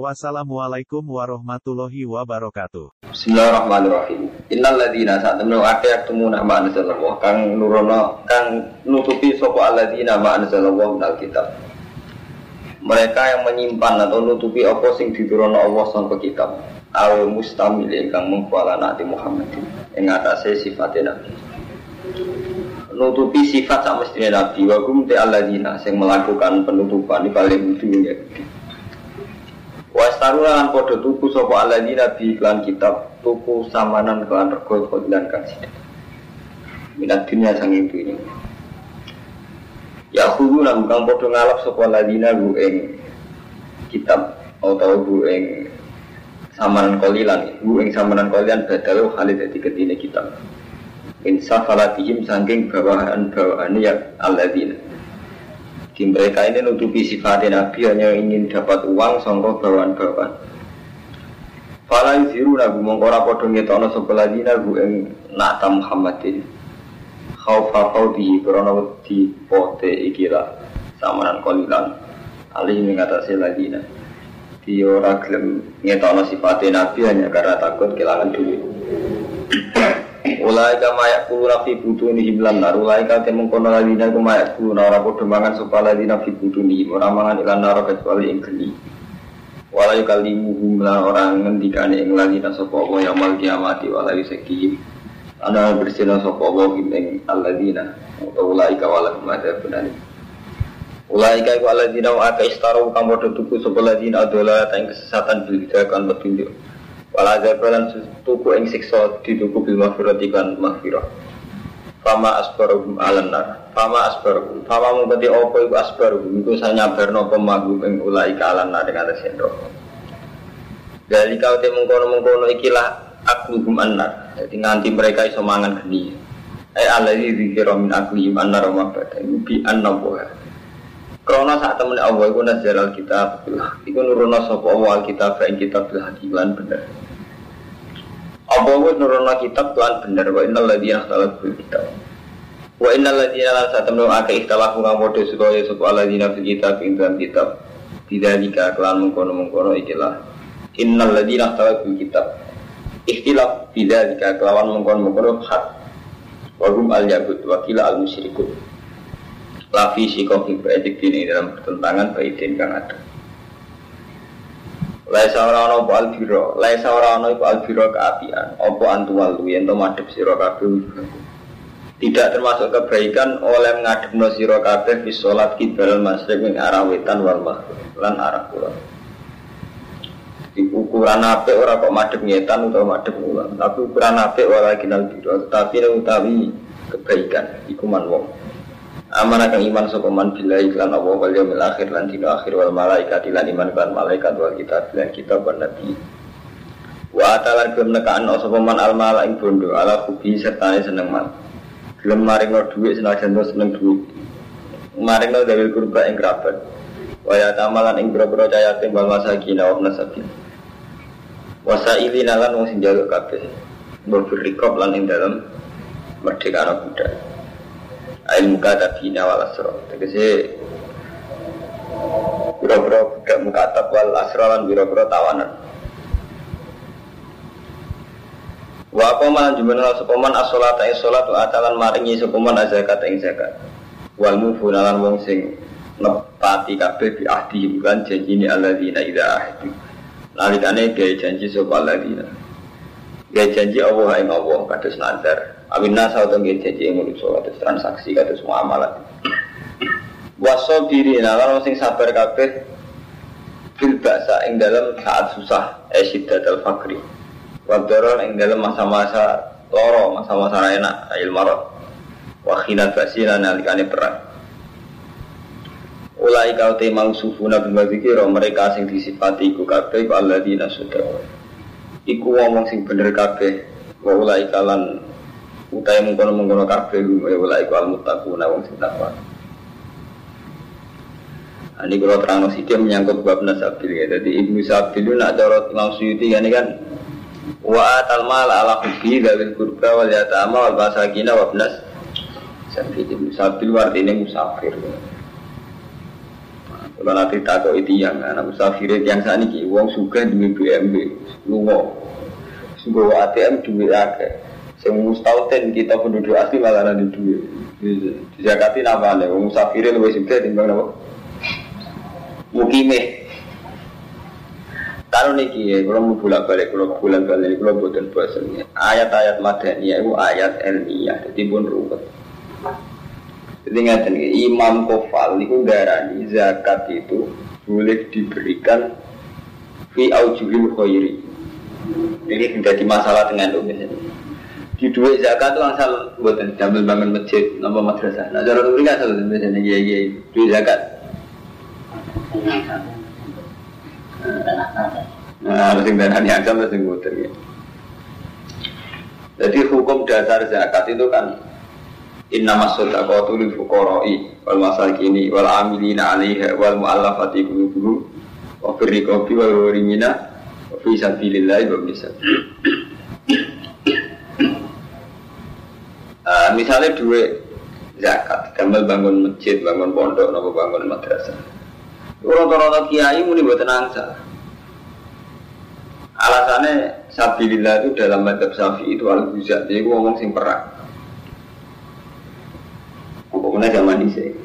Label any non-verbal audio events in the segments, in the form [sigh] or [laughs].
Wassalamualaikum warahmatullahi wabarakatuh. Bismillahirrahmanirrahim. Innal ladzina temen akeh yaktumuna ma anzalallah kang nurono kang nutupi sapa alladzina ma anzalallah minal kitab. Mereka yang menyimpan atau nutupi apa sing diturunno Allah sangka kitab. Al mustamil kang mengkuala Nabi Muhammad ing atase sifate Nabi. Nutupi sifat sak mestine Nabi wa kum te alladzina sing melakukan penutupan di paling dunia. Wastaruna lan padha tuku sapa alladzina bi iklan kitab tuku samanan kelan rego khodilan kang sithik. Minat dunia sang itu ini. Ya khudu lan kang padha ngalap sapa alladzina bu ing kitab atau bu ing samanan kolilan bu ing samanan kolilan badal khalid dadi ketine kitab. Insaf alatihim sangking bawahan-bawahan ya alladzina di mereka ini nutupi sifatnya Nabi hanya ingin dapat uang songko bawaan-bawaan. Fala yuziru nabu mongkora podo ngetono sebelah dina bu ing nata Muhammadin. Khaufa khawdihi krono wedi pote ikilah samanan kolilan. Ali mengatasi ladina. Dia ora gelem ngetono sifatnya Nabi hanya karena takut kehilangan duit. Ulai kama yak kulu nafi butuh ini himlan nar. Ulai kama temung kono ladina ku mayak kulu nara podo mangan sopa ladina fi butuh ini. Mangan ilan nara kecuali ing geni. Walai kali muhumlah orang ngendikane ing sopa Allah yang mal kiamati walai seki. Ana bersina sopa Allah ing aladina. Atau ulai kawala kumada benar. Ulai kaya aladina wa aka istaru kang podo tuku sopa ladina tayang kesesatan bilida kan petunjuk. Walazabalan tuku ing siksa dituku bil maghfirah iklan maghfirah. Fama asbaruhum alannar. Fama asbaruhum. Fama mengkoti opo iku asbaruhum. Iku saya nyabarno pemagum ing ulai ka alannar dengan atas sendok. Dari kau te mengkono-mengkono ikilah akluhum annar. Jadi nganti mereka iso mangan geni. Eh alladzi dzikra min aklihim annar wa mabada. Bi annabuha. Krono saat temen Allah iku nazar alkitab Iku nurono sapa Allah alkitab ing kitab bil bener Allah wis nurono kitab tuan bener? Wa innal ladzina ikhtalafu kitab. Wa innal ladzina lan temen akeh ikhtalafu kang padha supaya sapa alladzina fil kitab ing dalam kitab. Bidzalika kelan mengkono-mengkono ikilah Innal ladzina ikhtalafu kitab. Ikhtilaf bidzalika kelawan mengkono-mengkono hak. Wa hum al-yahud wa kila al-musyrikun lafi sikofi baidik ini dalam pertentangan baidin kang ada Laisa ora ana apa albiro, laisa ora ana iku albiro keapian, apa antual lu yen to madhep sira kabeh. Tidak termasuk kebaikan oleh ngadepno sira kabeh fi salat kibal masrik ing arah wetan wal maghrib lan arah kulon. Di ukuran apik ora kok madhep ngetan utawa madhep kulon, tapi ukuran apik ora kinal biro, tapi utawi kebaikan iku man wong. Amanah kang iman sapa man billahi lan Allah wal yaumil akhir lan dina akhir wal malaikat lan iman kan malaikat wal kitab lan kitab wan nabi. Wa atalan gelem nekaan sapa man al mala ing bondo ala kubi serta seneng man. Gelem maringno dhuwit senajan seneng dhuwit. Maringno dawil kurba ing kerabat. Wa ya tamalan ing boro-boro cayatin wal masakin wa nasabil. Wasaili lan wong sing njaluk kabeh. Mbok lan ing dalem merdeka budak ilmu kata bina wal asro tegese biro-biro budak mukatab wal asro lan biro-biro tawanan. Wa apa man jumlah sepaman ing salat wa atalan maringi sepaman zakat ing zakat. Wal mufuna lan wong sing nepati kabeh bi ahdi bukan janjine alladzina idza ahdi. Nalikane gawe janji sapa alladzina? Gawe janji Allah ing Allah kados nazar Amin nasa atau nggih janji yang manusia kados transaksi kados muamalah. Waso diri nalar sing sabar kabeh fil ba'sa ing dalam saat susah esyiddat al fakri. Wadaron ing dalam masa-masa loro, masa-masa enak, ayil marot. Wakhinat basina nalikane perang. Ulai kau te mangsufuna bima zikira mereka sing disifati iku kabeh alladzina sudah. Iku wong sing bener kabeh wa ulai kalan utai mengkono mengkono kabeh ya wala iku al muttaquna wong sing takwa nah, ini kalau terang dia menyangkut bab nasabil ya. Jadi ibnu Sabil itu nak cara Imam Suyuti kan kan wa atal mal ala hubbi dawil kurba wal yatama wal basakina wa ibnas Sabil ibnu Sabil artinya musafir. Kalau nanti takut itu yang anak musafir yang saat ini uang suka di BMW, lungo, sungguh ATM duit akeh Sing mustautin kita penduduk asli malah nanti duit. Jakarta nama nih, musafir lebih suka timbang apa? Mukime. Kalau niki ya, kalau mau bolak balik, kalau bulan balik, kalau buatan bahasanya. Ayat-ayat madani itu ayat ilmiah, jadi pun ruwet. Jadi ngatain Imam Kofal itu darani zakat itu boleh diberikan fi aujuhil khairi. Ini menjadi masalah dengan umum di duit zakat tuh asal buatan jambil bangun masjid nama madrasah. Nah cara itu kan asal biasanya iya iya duit zakat. Nah harus yang darah yang sama sing muter ya. Jadi hukum dasar zakat itu kan Inna masodaqatu lil fuqara'i wal masakini wal amilina 'alaiha wal mu'allafati qulubuhum wa fir riqabi wal gharimina wa fi Uh, misalnya duit zakat, gambar bangun masjid, bangun pondok, nopo bangun madrasah. Rata-rata kiai muni buat angsa. Alasannya sabilillah itu dalam madhab syafi'i itu al buzat jadi ngomong sing perang. Pokoknya zaman ini.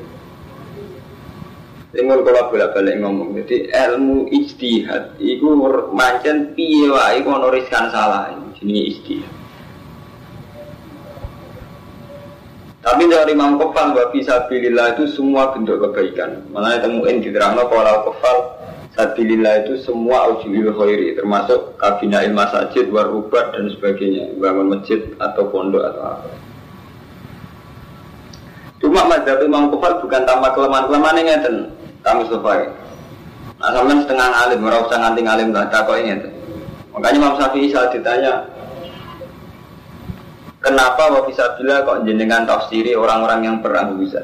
Tinggal kalau bolak balik ngomong, jadi ilmu ijtihad itu mancen piye wae kono riskan salah, ini ijtihad. Tapi dari Imam Kofal bahwa fisabilillah itu semua bentuk kebaikan. Mana temuin di terangno kalau Kofal Sabilillah itu semua ujulil khairi termasuk kabina ilmu masjid, warubat dan sebagainya bangun masjid atau pondok atau apa. Cuma mazhab Imam Kofal bukan tanpa kelemahan-kelemahan yang ngeten. Kamu sofai. Nah, sampai setengah alim, merasa nganti alim tak kok ini. Makanya Imam Syafi'i saat ditanya, Kenapa wa bila kok jenengan tafsiri orang-orang yang perang bisa?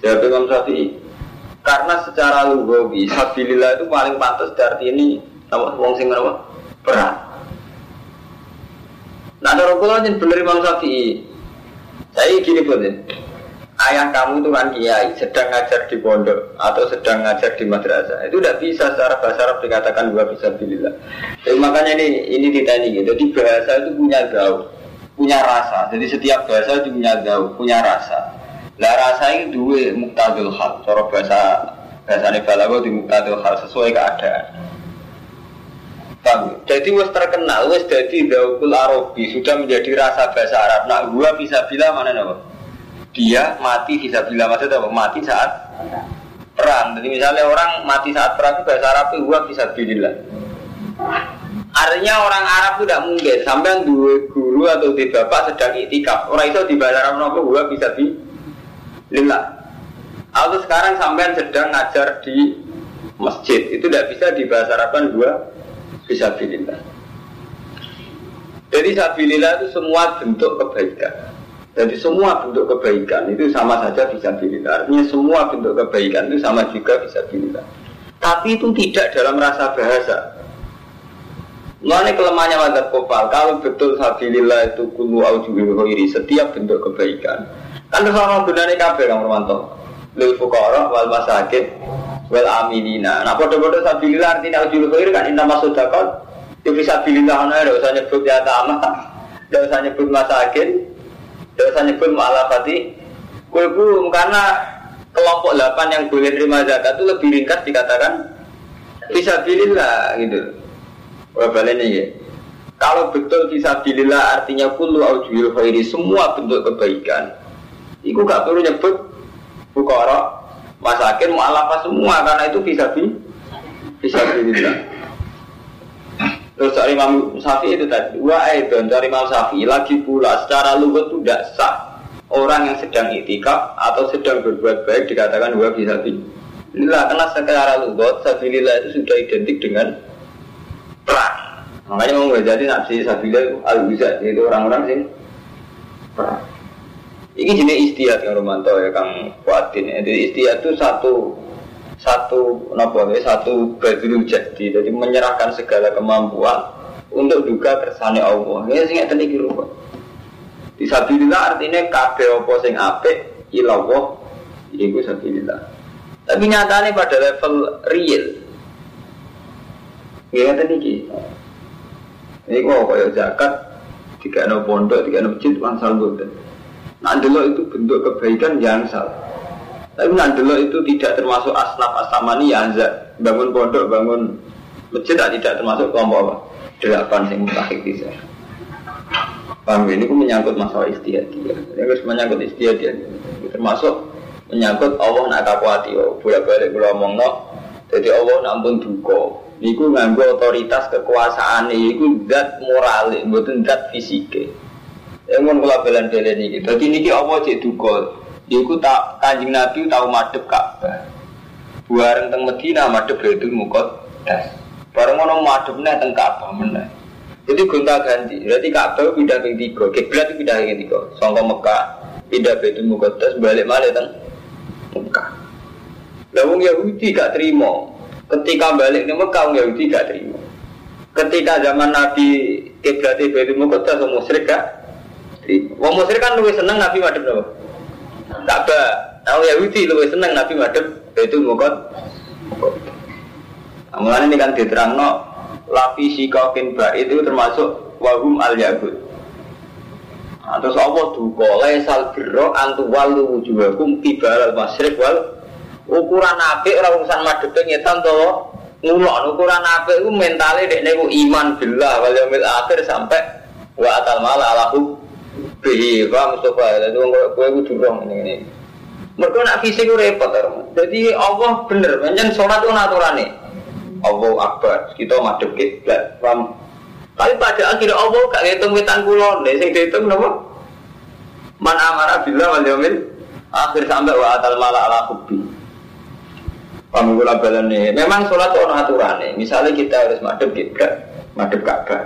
Jawab Imam Syafi'i. Karena secara lugawi sabilillah itu paling pantas dari ini apa wong sing apa? Perang. Nah, ada kula jen bener Imam Syafi'i. Saya gini pun ayah kamu itu kan kiai sedang ngajar di pondok atau sedang ngajar di madrasah itu tidak bisa secara bahasa Arab dikatakan gua bisa bilillah. Jadi makanya ini ini ditanya gitu. Jadi bahasa itu punya gaul punya rasa. Jadi setiap bahasa itu punya jauh, punya rasa. Lah rasa ini dua muktadul hal. Cara bahasa bahasa balago di muktadul hal sesuai keadaan. Paham? Jadi wes terkenal, wes jadi daukul Arabi sudah menjadi rasa bahasa Arab. Nah, gua bisa bilang mana nih Dia mati bisa bilang maksudnya apa? Mati saat perang. Jadi misalnya orang mati saat perang bahasa Arab itu gua bisa bilang. Artinya orang Arab itu tidak mungkin sampai dua guru atau di bapak sedang itikaf. Orang itu di Arab nopo gua bisa di lillah. Atau sekarang sampai sedang ngajar di masjid itu tidak bisa di bahasa Arab gua bisa lillah. Jadi sabilillah itu semua bentuk kebaikan. Jadi semua bentuk kebaikan itu sama saja bisa lillah. Artinya semua bentuk kebaikan itu sama juga bisa lillah. Tapi itu tidak dalam rasa bahasa. Mana kelemahannya madzhab kopal? Kalau betul sabilillah itu kulu setiap bentuk kebaikan. Kan sama gunanya kabeh Kang Romanto. Lil fuqara wal masakin wal aminina. Nah bodoh-bodoh sabilillah artinya aujubil khairi kan inna masudakon. Itu bisa sabilillah ana ada usah nyebut ya tama. Tidak usah nyebut masakin. Tidak usah nyebut ma'alafati. Kulbum karena kelompok 8 yang boleh terima zakat itu lebih ringkas dikatakan bisa bilillah gitu. Wabalnya ya. Kalau betul fisabilillah artinya kullu aujuhil khairi semua bentuk kebaikan. Iku gak perlu nyebut bukara, masakin, mu'alafa semua karena itu bisa bi bisa bilillah. Terus dari Imam Syafi'i itu tadi, wa dan dari Imam Syafi'i lagi pula secara lugat itu tidak sah orang yang sedang itikaf atau sedang berbuat baik dikatakan dua bisa bi. Inilah karena secara lugat sabilillah itu sudah identik dengan perang. Makanya mau jadi nafsi sabila al bisa itu orang-orang sih perang. Ini jenis istiadat yang Romanto ya Kang Fuadin. Jadi istiadat itu satu satu nopo ya satu badrul jadi jadi menyerahkan segala kemampuan untuk juga kersane Allah. Ini sing iki rupa. Disabilillah artinya kabeh apa sing apik ilawah iku sabilillah. Tapi nyatanya pada level real. Nggih ngeten iki. Ini kok kaya zakat tiga no pondok, tiga no masjid, wansal boten. Nah, itu bentuk kebaikan yang salah. Tapi nandelo itu tidak termasuk asnaf asamani ya bangun pondok, bangun masjid tidak termasuk kelompok apa? Delapan yang mutakhik bisa. Paham ini pun menyangkut masalah istiadat. Ini harus menyangkut istiadat. Termasuk menyangkut Allah nak kakuati. Boleh balik kalau ngomong. Jadi Allah nampun duka. Niku nganggo otoritas kekuasaan niku zat moral, bukan zat fisik. Yang kula belen-belen ini. Jadi niki Allah cek duka. Iku tak kanjeng Nabi tahu madep Ka'bah. Buareng teng Medina madep Baitul Muqaddas. Bareng ngono madepne teng Ka'bah meneh. Jadi gonta ganti. Berarti Ka'bah pindah ke tiga. Kiblat pindah ke tiga. Sangka Mekah pindah Baitul Muqaddas balik malih teng Mekah. Lah wong Yahudi gak terima. Ketika balik ke Mekah wong Yahudi gak terima. Ketika zaman Nabi kiblat Baitul Muqaddas wong musyrik gak Wong musyrik kan lebih seneng Nabi madep napa? Ka'bah. Tahu Yahudi lebih seneng Nabi madep itu mukot. Mulanya ini kan diterang no lapi sikokin ba itu termasuk wahum al yahud. Nah, terus Allah duka laisal antu walu wujuhakum kibal al masyrik wal ukuran apik ora urusan madhep ngetan to ngulon ukuran apik iku mentale dekne ku iman billah wal yaumil akhir sampai wa atal mala alahu Bi, Pak Mustafa, jadi wong kowe kudu roh ngene. Mergo nak fisik repot Jadi Allah bener, pancen salat ku aturane. Allah Akbar, kita madhep kiblat. Paham? Tapi pada akhirnya Allah gak ngitung wetan kula, nek sing dihitung napa? Man amara billah wal yaumil akhir sampai wa atal mala ala hubbi. Paham kula balane. Memang salat ono aturane. Misalnya kita harus madhep kiblat, madhep Ka'bah.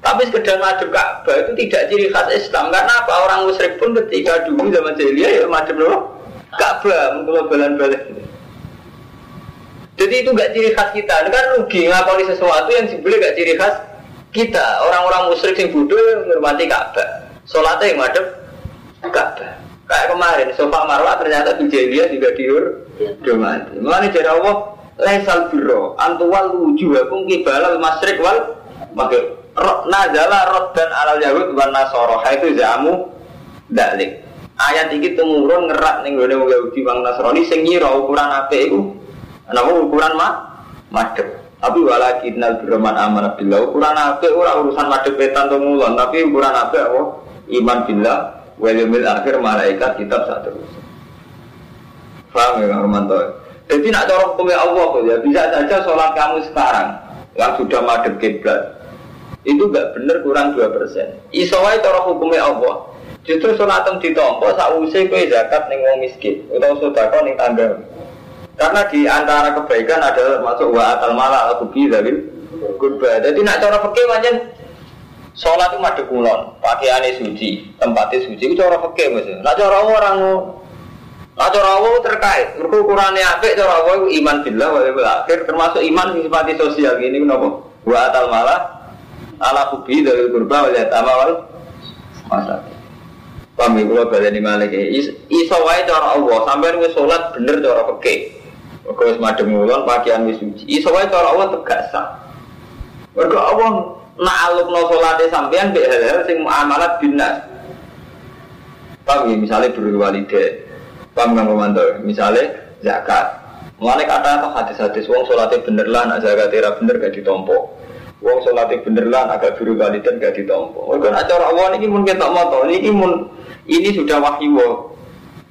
Tapi sekedar madep Ka'bah itu tidak ciri khas Islam. Karena apa? Orang musyrik pun ketika dulu zaman jahiliyah ya madep loh Ka'bah, mengkulo balan-balik. Jadi itu gak ciri khas kita. Ini kan rugi ngakoni sesuatu yang sebenarnya gak ciri khas kita. Orang-orang musyrik yang bodoh menghormati Ka'bah. Sholatnya yang madep Ka'bah. Kayak kemarin, sofa marwah ternyata di jahiliyah juga diur, domati. Mulanya jadi Allah, laisal biro, antuwal wujuhakum kibalal masrik wal maghrib nazala dan alal yahud wan nasara. Itu jamu dalik. Ayat ini temurun ngerak ning gone wong Yahudi wong Nasrani sing ngira ukuran apik iku napa ukuran mah madhep. Tapi walakinnal birman amanah billah ukuran apik ora urusan madhep petan to mulon tapi ukuran apik apa? Iman billah wal yaumil akhir malaikat kitab satu Paham ya Romanto? Jadi nak cara hukumnya Allah ya bisa saja sholat kamu sekarang yang sudah madhep kiblat itu gak bener kurang 2 persen. Isowai cara hukumnya Allah. Justru shonatem ditompo sausai kue zakat ning wong miskin atau sodako ning tangga. Karena di antara kebaikan adalah masuk wa atal mala al kubi dari kurba. Jadi nak cara fakir macam sholat itu madu kulon, pakaiannya suci, tempatnya suci. Itu cara fakir maksudnya. Nak cara orang Nah cara Allah terkait, mereka ukurannya apik cara Allah iman billah wa akhir. Termasuk iman sifat sosial ini kenapa? Wa atal malah ala kubi dari kurba wal yatama wal masa ya, kalau balik di malik Iso wae cara Allah, sampai wis sholat bener cara peke Mereka wis madem ngulon, pakaian suci. Iso cara Allah tegak sah Mereka Allah na'aluk no sholatnya sampean Bik hal-hal sing muamalat binas Paham ya, misalnya berwalide Paham Romanto, misalnya zakat Mulai kata atau hadis-hadis, wong sholatnya bener lah, nak zakat bener gak ditompo Wong sholatnya bener lah, agak dan gak ditompo. Mereka nak cara Allah ini mungkin tak moto, ini mun ini sudah wahyu.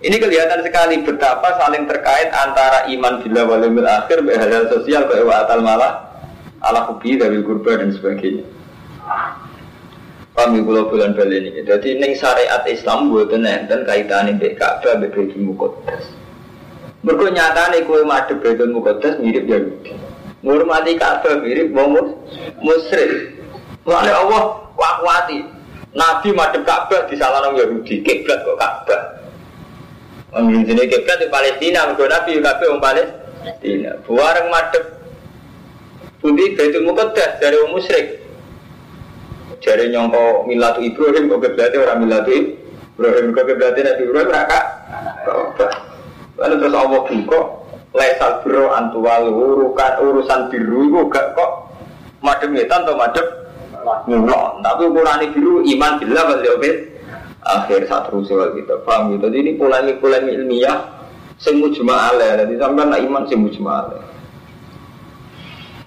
Ini kelihatan sekali betapa saling terkait antara iman bila walimil akhir, hal sosial, bahwa atal malah, ala kubi dari kurba dan sebagainya. Kami pulau bulan balik ini. Jadi neng syariat Islam buat dan kaitan ini Ka'bah berbeda mukodas. Mereka nyata nih kue madep betul mukodas mirip Yahudi. Ngurmati Ka'bah mirip mau musyrik. Mulane Allah wakwati. Nabi madep Ka'bah di salah Yahudi, kiblat kok Ka'bah. Wong sini kiblat di Palestina, mergo Nabi Ka'bah wong Palestina. Buareng madep Budi Baitul Muqaddas dari wong musyrik. Jare nyongko milatu Ibrahim kok kiblatnya orang milatu Ibrahim kok kiblatnya Nabi Ibrahim raka. Lalu terus Allah buka Laisal biro antuwal urukan urusan biru itu gak kok madem ngetan atau madem ngulon. Tapi ukuran biru iman bila oke. Akhir saat rusuh gitu, paham gitu. Jadi ini polemik-polemik ilmiah sing mujma'ale. Jadi sampai nak iman sing mujma'ale.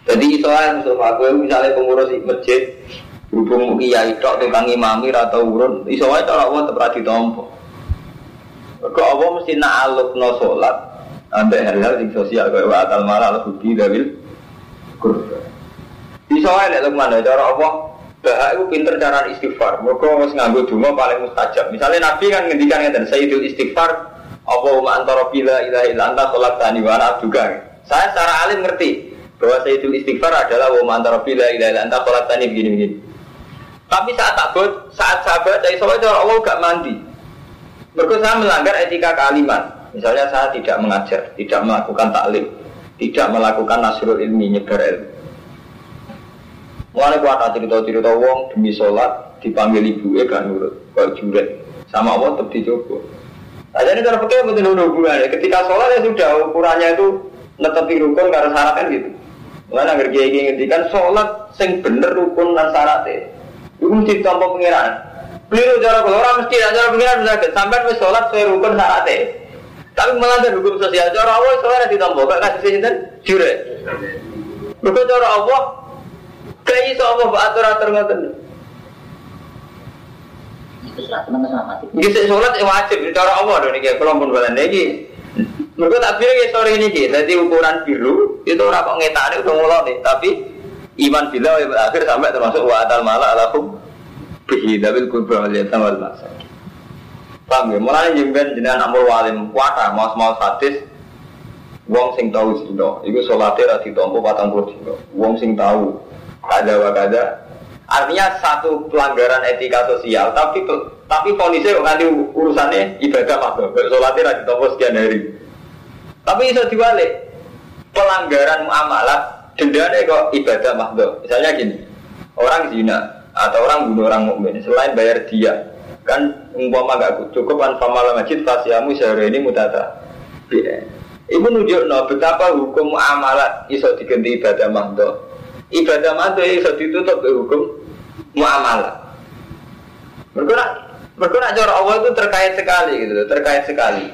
Jadi soalnya misalnya pengurus masjid Berhubung kiai tok tukang imami atau urun, iso wae Allah tetep ra ditampa. Kok Allah mesti nak alukno salat ambek hal-hal sing sosial kaya wa atal mala al budi dawil kurba. Iso wae nek Lukman cara Allah Bahak itu pinter cara istighfar. Mereka harus nganggo donga paling mustajab. Misalnya Nabi kan ngendikan ngeten, Sayyidul istighfar Allahumma antara bila ilaha illa anta sholat tani wa abduka. Saya secara alim ngerti bahwa Sayyidul istighfar adalah wa antara bila ilaha illa anta sholat tani begini-begini. Tapi saat takut, saat sahabat, saya soalnya cara Allah gak mandi. Mereka saya melanggar etika kealiman. Misalnya saya tidak mengajar, tidak melakukan taklim, tidak melakukan nasrul ilmi, nyebar ilmu. Mulai kuat cerita-cerita wong demi sholat dipanggil ibu eh kan nurut, kalau juret sama Allah tetap dicoba. Nah, jadi kalau pakai betul hubungannya. Ketika sholat ya sudah ukurannya itu netepi rukun karena syaratnya gitu. Mulai agar kiai ngertikan sholat sing bener rukun dan syaratnya. Itu mesti tanpa pengiran. Keliru cara kalau orang mesti ada cara pengiran bisa sampai wis sholat sesuai rukun syaratnya. Tapi melanggar hukum sosial cara Allah sholat ditampa gak kasih sinten jure. Mereka cara Allah kayak iso Allah atur atur ngoten. Gisi sholat wajib cara Allah dong nih kalau pun balen lagi. Mereka tak bilang ya sore ini jadi ukuran biru itu orang kok ngetane udah mulai nih, tapi Iman bila yang berakhir sampai termasuk wa atal mala alakum bihi dabil kubra wal wal. Paham ya? Mulai jemben jenengan amul walim kuata mau mau hadis wong sing tahu dino, itu sholatnya rati tompo patang puluh dino. Wong sing tahu ada wakada. Artinya satu pelanggaran etika sosial, tapi tapi kondisinya nanti urusannya ibadah makhluk. Sholatnya rati tompo sekian hari. Tapi bisa diwalik pelanggaran muamalah dendanya kok ibadah mahdoh. Misalnya gini, orang zina atau orang bunuh orang mukmin selain bayar dia kan umpama gak cukup kan famala masjid fasiamu sehari ini mutata. Ibu nunjuk no betapa hukum amalat iso diganti ibadah mahdoh. Ibadah mahdoh iso ditutup ke hukum muamalah. Mereka mereka cara Allah itu terkait sekali gitu, terkait sekali.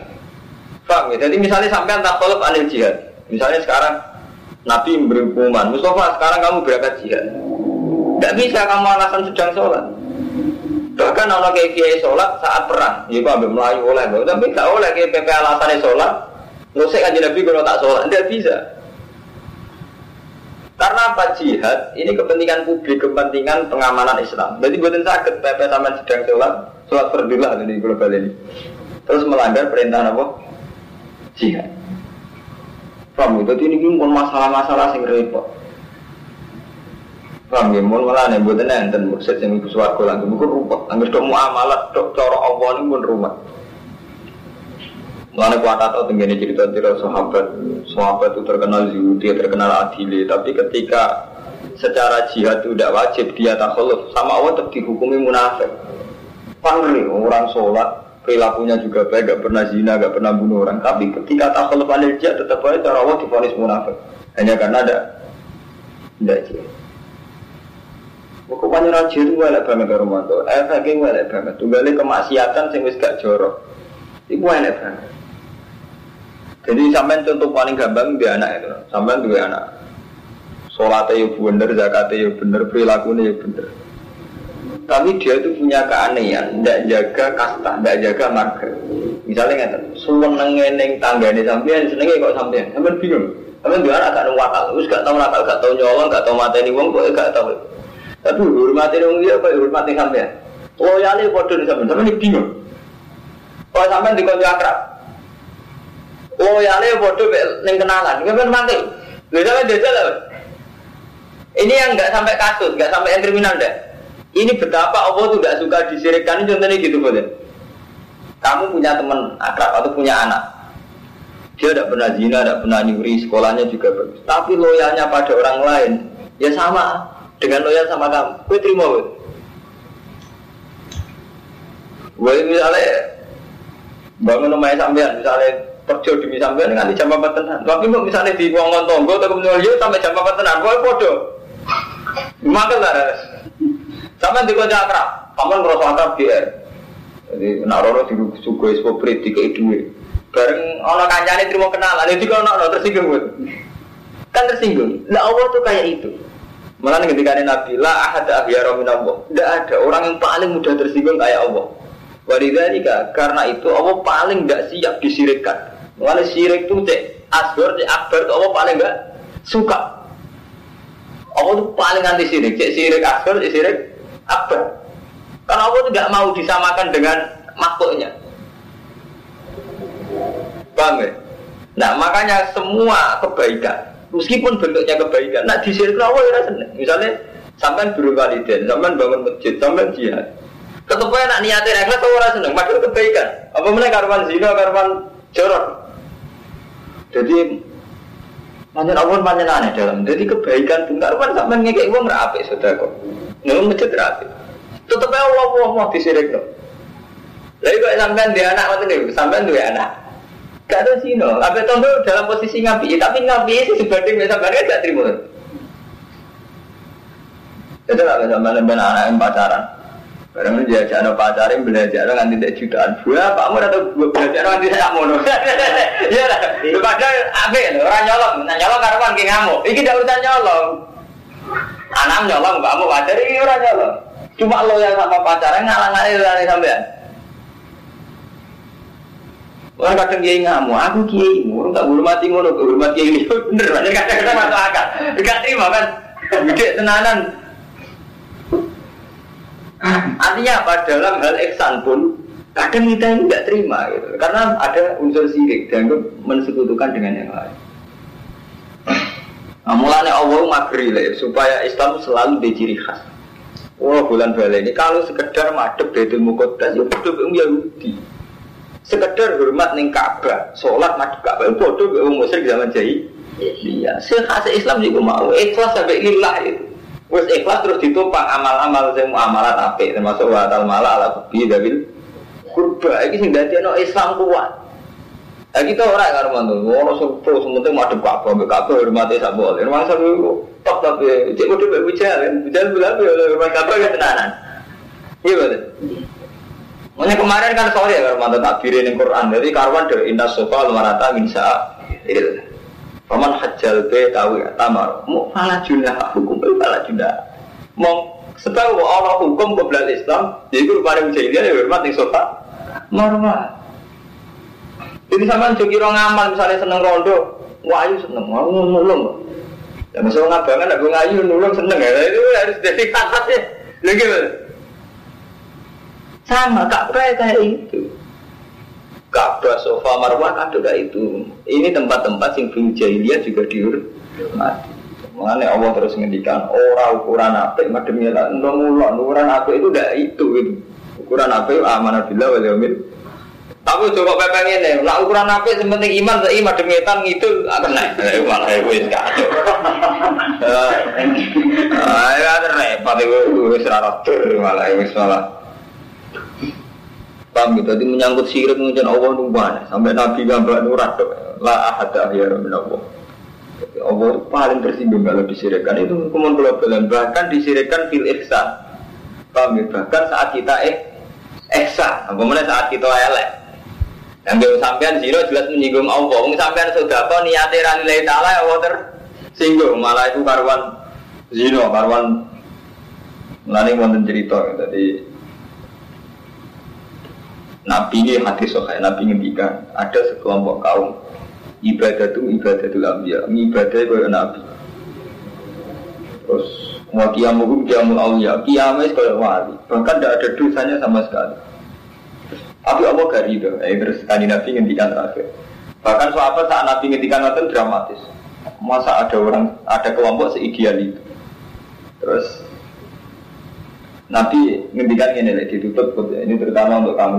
Paham ya? Jadi misalnya sampai tak tolak anil jihad. Misalnya sekarang Nabi memberi hukuman. Mustafa sekarang kamu berangkat jihad. Tidak bisa kamu alasan sedang sholat. Bahkan kalau kayak kiai sholat saat perang, ya ambil melayu oleh, tapi tidak oleh kayak PP alasannya sholat. Nusik aja Nabi kalau tak sholat, tidak bisa. Karena apa jihad? Ini kepentingan publik, kepentingan pengamanan Islam. Jadi buatin sakit PP sama sedang sholat, sholat perdilah di global ini. Terus melanggar perintah apa? Jihad. Paham ya? Ini pun masalah-masalah sing repot. Paham ya? Mun malah nih buat enten mursid sing ibu suwargo lagi bukan rumput. Angger dok muamalat dok cara Allah ini pun rumah. Mulanya kuat atau tenggine cerita-cerita sahabat, sahabat itu terkenal zuhud, dia terkenal adil, tapi ketika secara jihad itu tidak wajib dia tak sama Allah tetap dihukumi munafik. Pangri orang sholat perilakunya juga baik, gak pernah zina, gak pernah bunuh orang. Tapi ketika takhluf anil jihad tetap aja cara Allah difonis munafik. Hanya karena ada tidak jihad. Pokoknya raja itu elek banget rumah tuh. Efeknya elek banget. Tunggalnya kemaksiatan sing wis gak jorok. Itu elek banget. Jadi sampai contoh paling gampang dia anak itu. Sampai dua anak. Sholatnya ya bener, zakatnya ya bener, perilakunya ya bener. Tapi dia itu punya keanehan, tidak jaga kasta, tidak jaga marga. Misalnya nggak suweng nengeneng tangga ini sampean, senengnya kok sampean, sampean bingung. Sampean dia anak gak wakal, terus gak tahu nakal, gak tahu nyolong, gak tahu mateni wong, kok gak tahu. Tapi hormati wong dia, kok hormati sampean. Oh ya ini bodoh di sampean, sampean bingung. Kalau sampean akrab, oh ya ini bodoh neng kenalan, sampean mantel. Lalu sampean jajal. Ini yang nggak sampai kasus, nggak sampai yang kriminal deh. Ini betapa Allah tuh tidak suka disirikkan. Contohnya gitu boleh. Kamu punya teman akrab atau punya anak. Dia tidak pernah zina, tidak pernah nyuri, sekolahnya juga bagus. Tapi loyalnya pada orang lain, ya sama dengan loyal sama kamu. Gue terima, gue. Gue misalnya bangun rumahnya sampean, misalnya kerja demi sampean dengan jam apa tenan. Tapi misalnya di ruangan tonggo atau kemudian yo sampai jam apa tenan, gue podo. Makan lah, sampai di kota akrab, kamu ngerasa akrab dia. Jadi nak di suku espoprit di duit. Bareng ono kancane terima kenalan, jadi kalau ono tersinggung. Kan tersinggung. Nah Allah tuh kayak itu. Malah ketika Nabi lah ada ahyara minallah. Tidak ada orang yang paling mudah tersinggung kayak Allah. Wadidhalika karena itu Allah paling tidak siap disirikkan. Malah sirik itu cek asgor, cek akbar itu Allah paling nggak suka. Allah tuh paling anti sirik, cek sirik asgor, cek sirik akbar. Karena Allah tidak mau disamakan dengan makhluknya. Paham ya? Nah makanya semua kebaikan, meskipun bentuknya kebaikan, nah di sini Allah ya seneng. Misalnya sampai berwaliden, sampai bangun masjid, sampai jihad. Aja nak niatin ikhlas orang seneng, padahal kebaikan. Apa mana karuan zina, karuan jorok. Jadi Manjan Allah manjan aneh dalam. Jadi kebaikan pun karuan sampai ngekek uang rapi sudah kok. Nggak masjid rapi. Tetap aja Allah Allah mau disirik loh. Lalu kok sampai dia anak macam itu, sampai dia anak. Gak ada sino. Abe tondo dalam posisi ngapi, tapi ngapi sih sebanding misalnya gak terima. Itu gak bisa malam anak yang pacaran. Barang ini diajak anak pacaran belajar nganti tidak jutaan. Buah Pak Mur atau belajar nanti saya mono. Iya lah. Padahal abe orang nyolong, nah nyolong karuan ki ngamuk. Iki tidak urusan nyolong. Anak nyolong Pak Mur pacar ini orang nyolong. Cuma lo yang sama pacaran ngalang-ngalang sampean. Orang kadang kiai ngamuk, aku kiai, orang tak hormati ngono, hormat kiai ini [laughs] bener, kadang-kadang masuk akal, gak terima kan, gede tenanan. Artinya apa dalam hal ihsan pun kadang kita ini nggak terima gitu, karena ada unsur sirik dan mensekutukan dengan yang lain. Nah, mulanya Allah magri lah, supaya Islam selalu diciri khas. Wah bulan bala ini kalau sekedar madep dari mukodas ya bodoh Yahudi sekedar hormat ning Ka'bah, sholat madhep Ka'bah bodoh ke wong musyrik zaman jahil. Iya, sekhas Islam juga mau ikhlas sampai lillah itu. Wes ikhlas terus ditopang amal-amal sing muamalat apik termasuk wa tal mala ala kubi dabil kurba iki sing dadekno Islam kuat. Lah kita ora karo mantu, ora sepo sementing madhep Ka'bah, mbek Ka'bah hormate sak boleh. Masa lu top tapi cek kudu mbek bujal, bujal belabe oleh hormat Ka'bah ya tenanan. Iya betul. Makanya kemarin kan sorry ya kalau mantan takbir ini Quran. Jadi karwan dari indah sofa lumarata minsa il. Paman hajjal be tahu ya tamar. Mau falah junah hukum be falah junah. Mau sebab Allah hukum kebelal Islam. Jadi guru pada dia ya hormat nih sofa. Normal. Jadi sama jogi orang amal misalnya seneng rondo. Wahyu seneng. Mau nulung. Ya masuk ngabangan aku ngayu nulung seneng ya. Itu harus jadi kata ya. Lagi sama Ka'bah kayak itu. Ka'bah, sofa, marwah ada kayak itu. Ini tempat-tempat yang film jahiliyah juga dihormati. Mengenai Allah terus ngendikan orang ukuran apa mademnya lah nomulon ukuran apa itu tidak itu itu ukuran apa bila wal yaumil tapi coba pepeng ini lah ukuran apa yang penting iman tapi mademietan itu akan naik malah itu kacau [laughs] ah ya repot itu ora malah wis malah Paham gitu, jadi menyangkut sirik mengucapkan Allah numpah sampai Nabi gambar nurat la ahada ya min Allah. Allah paling tersinggung kalau disirikkan itu hukuman global bahkan disirikkan fil ihsan. Paham gitu? Bahkan saat kita eh ihsan, kemudian saat kita elek. Yang gue sampean zino jelas menyinggung Allah. Wong sampean sudah kok niate ra nilai taala Allah tersinggung. Malah itu karuan zino, karuan Mulane wonten cerita jadi Nabi ini hati sokai, Nabi ngendikan ada sekelompok kaum ibadah itu ibadah itu ambiya, ibadah itu Nabi. Terus wa kiamuhum kiamul awliya, kiamnya sekolah wali, bahkan tidak ada dosanya sama sekali. Tapi Allah gak ridho, eh, terus tadi Nabi ngendikan terakhir. Bahkan sahabat saat Nabi ngendikan itu dramatis. Masa ada orang, ada kelompok seideal itu. Terus Nabi ngendikan ini lagi ditutup ini terutama untuk kamu.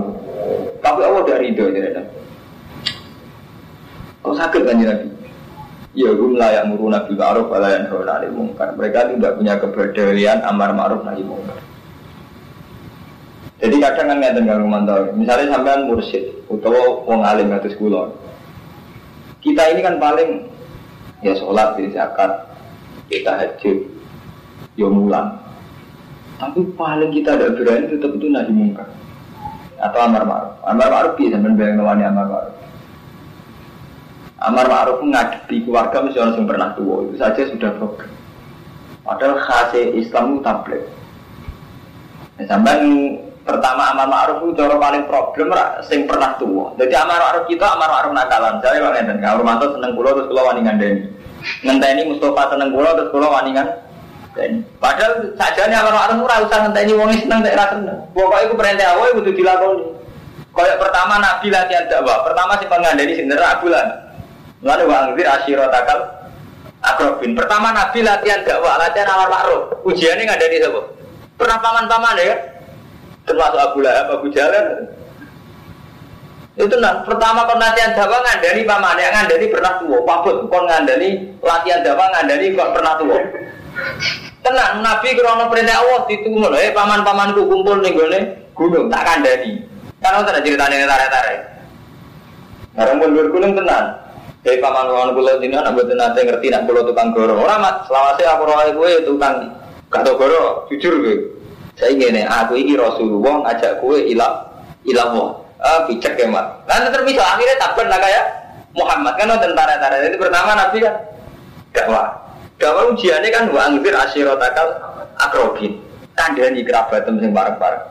Tapi Allah dari itu ya. Kok sakit kan Nabi? Ya gue layak muru nabi ma'ruf wala yang nahi mungkar. Mereka tidak punya keberdayaan amar ma'ruf nahi mungkar. Jadi kadang kan ngeten kalau mantau. Misalnya sampean mursyid utawa wong alim atus kula. Kita ini kan paling ya sholat, di zakat, kita hajj, ya mulan. Tapi paling kita ada berani tetap itu nahi mungkar atau amar ma'ruf. Amar ma'ruf bisa bayang amar ma'ruf. Amar ma'ruf ngadepi keluarga mesti orang yang pernah tua itu saja sudah problem. Padahal khasnya Islam itu tablet. Ya, sampai pertama amar ma'ruf itu cara paling problem sing pernah tua. Jadi amar ma'ruf kita amar ma'ruf nakalan. Saya kalau ngeten, kalau mantu seneng pulau terus pulau waningan deni. Ngenteni Mustafa seneng pulau terus pulau waningan. Padahal sajane amar ma'ruf ora usah ngenteni wong seneng tak ra seneng. Pokoke iku perintah awake kudu dilakoni. Kayak pertama Nabi latihan dakwah, pertama si pengandani sing nerak bulan. Lalu wangzir takal akrobin. Pertama Nabi latihan dakwah, latihan amar ma'ruf. Ada di siapa? Pernah paman-paman ya? Termasuk Abu Lahab, Abu Jalal. Itu nah, pertama kon latihan dakwah ngandani paman ya ngandani pernah tua. Pabut kon ngandani latihan dakwah ngandani kok pernah tua. Tenang, Nabi krono perintah Allah ditunggu loh, eh paman-pamanku kumpul nih gue gunung tak kandani. Karena tidak ceritanya tarik-tarik. Orang pun gunung tenang. Hei paman paman kulo dina nak buat nate ngerti nak kulo tukang goro. Orang mat selawase aku roh gue tukang kado goro jujur gue. Saya ingin aku ini Rasulullah ngajak gue ilah ilah wong. Ah picek ya mat. Nanti termisal akhirnya takkan lah kayak Muhammad kan tentara-tentara. Jadi pertama Nabi kan dakwah. Dakwah ujiannya kan wa angfir asyirotakal akrobin. Kandani kerabat sing bareng-bareng.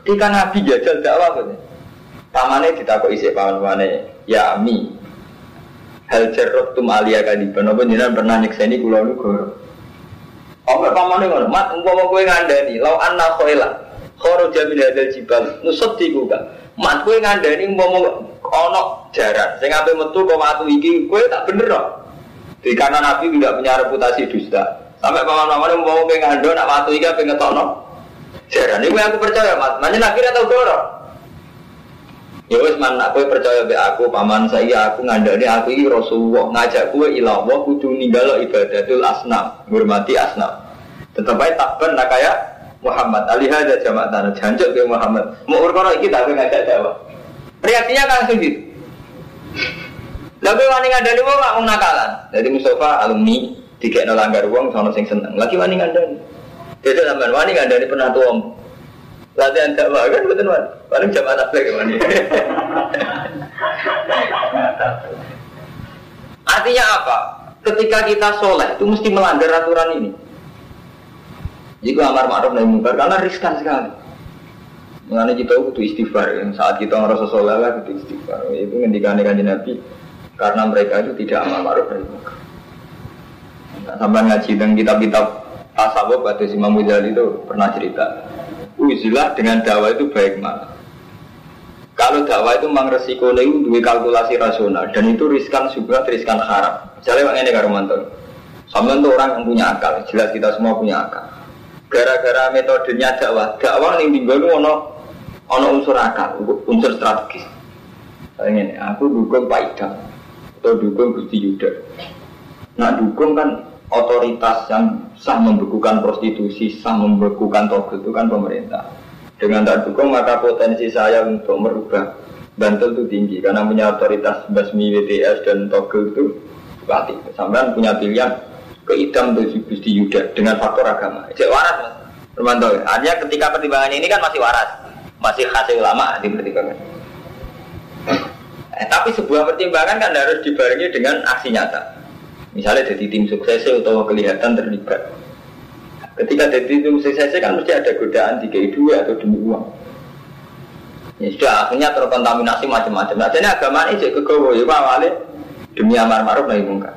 Ketika Nabi jajal dakwah gitu. Pamane ditakok isi paman-pamane, ya ami. Hal cerok tum alia kadiban, apa jenengan pernah nyekseni kula niku. Apa pamane ngono, mat umpama kowe ngandani, lau anna khoila. Khoro jamin hadal jibal, nusut kan. Mat kowe ngandani umpama ana jaran, sing ape metu kok watu iki kowe tak bener kok. Di karena Nabi tidak punya reputasi dusta. Sampai paman-paman umpama kowe ngandani nak watu iki ape ngetokno. Jaran ini aku percaya, Mat. Nanya Nabi atau dorong. Ya wis man aku percaya be aku paman saya aku ngandani aku ini Rasulullah ngajak gue ilah Allah kudu ninggalo ibadatul asnam ngurmati asnam. Tetap aja takban nak kayak Muhammad alih aja jamak tanah jancuk ke Muhammad. Mau urkono iki tapi ngajak Jawa. Reaksinya langsung gitu. Lalu wani ngandani wong mau nakalan. Jadi Mustafa alumni tiga langgar uang sama sing seneng. Lagi wani ngandani. Jadi sampean wani ngandani pernah tuang latihan dakwah kan betul kan paling jam anak lagi mani artinya apa ketika kita soleh itu mesti melanggar aturan ini jika amar ma'ruf nahi mungkar karena riskan sekali Mengenai kita butuh istighfar ya. Saat kita merasa soleh lah istighfar Itu ngendikan kanji Nabi Karena mereka itu tidak amar ma'ruf mungkar nah, Sampai ngaji dan kitab-kitab tasawuf Batu Imam Mujali itu pernah cerita uzilah dengan dakwah itu baik mana. Kalau dakwah itu memang resiko itu dua kalkulasi rasional dan itu riskan juga riskan haram. Misalnya bang ini karumanto, sama itu orang yang punya akal, jelas kita semua punya akal. Gara-gara metodenya dakwah, dakwah yang tinggal itu ono ono unsur akal, unsur strategis. Saya ini, aku dukung Pak Idam atau dukung Gusti Yuda. Nah dukung kan otoritas yang sah membekukan prostitusi, sah membekukan togel itu kan pemerintah. Dengan tak dukung maka potensi saya untuk merubah Bantul itu tinggi karena punya otoritas basmi WTS dan togel itu pasti. Sampai punya pilihan ke idam atau Gusti Yuda dengan faktor agama. Cek waras mas. Permantau. Artinya ketika pertimbangannya ini kan masih waras, masih hasil ulama dipertimbangkan. Eh, tapi sebuah pertimbangan kan harus dibarengi dengan aksi nyata. Misalnya jadi tim sukses atau kelihatan terlibat. Ketika jadi tim sukses kan mesti ada godaan tiga dua atau demi uang. Ya sudah akhirnya terkontaminasi macam-macam. Nah jadi agama ini jadi kegawa ya awalnya demi amar ma'ruf nahi mungkar.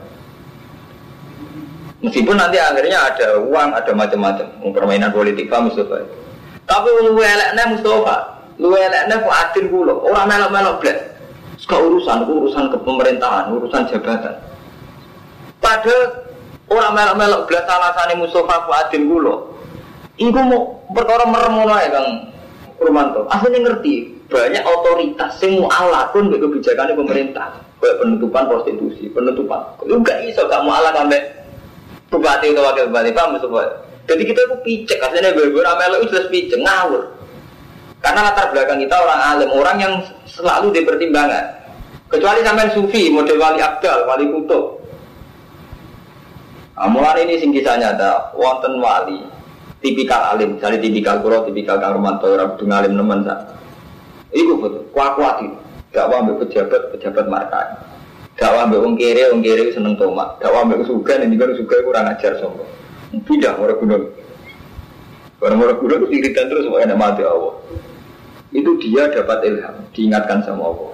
Meskipun nanti akhirnya ada uang, ada macam-macam, permainan politik pak Mustafa. Tapi lu eleknya Mustafa, lu eleknya kok adil kulo, orang melok-melok blek. Sekarang urusan, urusan kepemerintahan, urusan jabatan. Padahal orang melok-melok belas alasannya Mustafa Fuadin kulo. Iku mau perkara merem ngono ae Kang Purmanto. Asline ngerti banyak otoritas sing mu'alakun mbek kebijakan pemerintah. Kayak penutupan prostitusi, penutupan. Lu gak iso gak mu'alak sampai bupati atau wakil bupati paham semua. Jadi kita itu picek, aslinya gue ramelo itu jelas picek, ngawur. Karena latar belakang kita orang alim, orang yang selalu dipertimbangkan. Kecuali sampai sufi, model wali abdal, wali kutub. Nah, mulai ini sing kisah nyata, wonten wali, tipikal alim, misalnya tipikal kuro, tipikal kang orang butuh ngalim nemen sa. Iku betul, kuat kuat itu. Gak wambil pejabat, pejabat markai. Gak wambil wong kere, seneng tomat. Gak wambil sugan, ini kan sugan kurang ajar sombong. Tidak, orang gunung. Orang-orang gunung iritan terus, enak mati Allah itu dia dapat ilham, diingatkan sama Allah.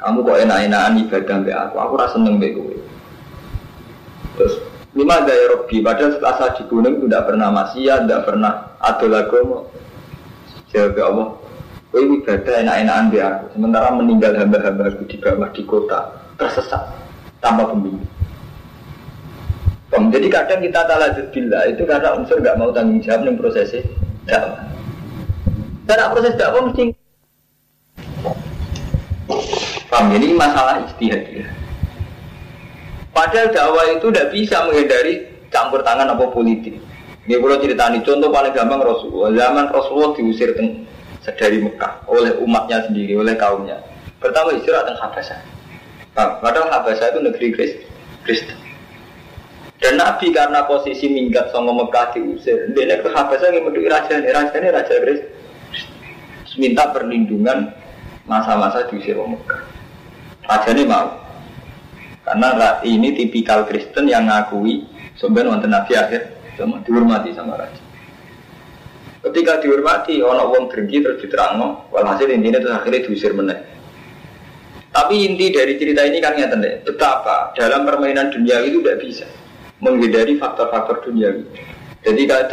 Kamu kok enak-enakan ibadah mbak aku, aku rasa seneng mbak gue. Terus lima daya Robi, padahal setelah saya di gunung itu tidak pernah maksiat, tidak pernah ada lagu Jawab Allah, Kau ibadah enak-enakan mbak aku, sementara meninggal hamba-hamba aku di bawah di kota tersesat tanpa pembimbing. Jadi kadang kita talajud bila itu karena unsur nggak mau tanggung jawab nih prosesnya. Cara proses dakwah mesti Paham ini masalah istihad ya. Padahal dakwah itu tidak bisa menghindari campur tangan apa politik. Ini kalau ceritani contoh paling gampang Rasulullah. Zaman Rasulullah diusir dari Mekah oleh umatnya sendiri, oleh kaumnya. Pertama istirahat teng Habasah. Padahal Habasah itu negeri Kristen. Dan Nabi karena posisi minggat sama Mekah diusir, dia ke Habasah yang menduduki raja, raja ini raja Kristen minta perlindungan masa-masa diusir orang Mekah. Raja ini mau. Karena ini tipikal Kristen yang ngakui sebenarnya wonten Nabi akhir sama dihormati sama raja. Ketika dihormati, orang wong drengki terus diterangno, walhasil intinya terus akhirnya diusir meneh. Tapi inti dari cerita ini kan nyata betapa dalam permainan dunia itu tidak bisa menghindari faktor-faktor dunia. Jadi kalau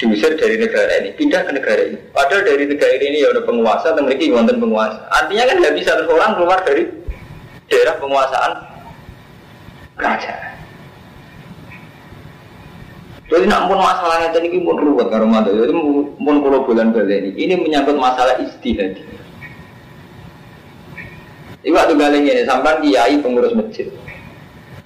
diusir dari negara ini, pindah ke negara ini. Padahal dari negara ini ya ada penguasa, dan mereka wonten penguasa. Artinya kan tidak bisa orang keluar dari daerah penguasaan kerajaan. Jadi nak pun masalahnya tadi pun ruwet karo mata. Jadi pun kalau bulan ini, ini menyangkut masalah istihad. Ibu tuh galeng ini sampai kiai pengurus masjid.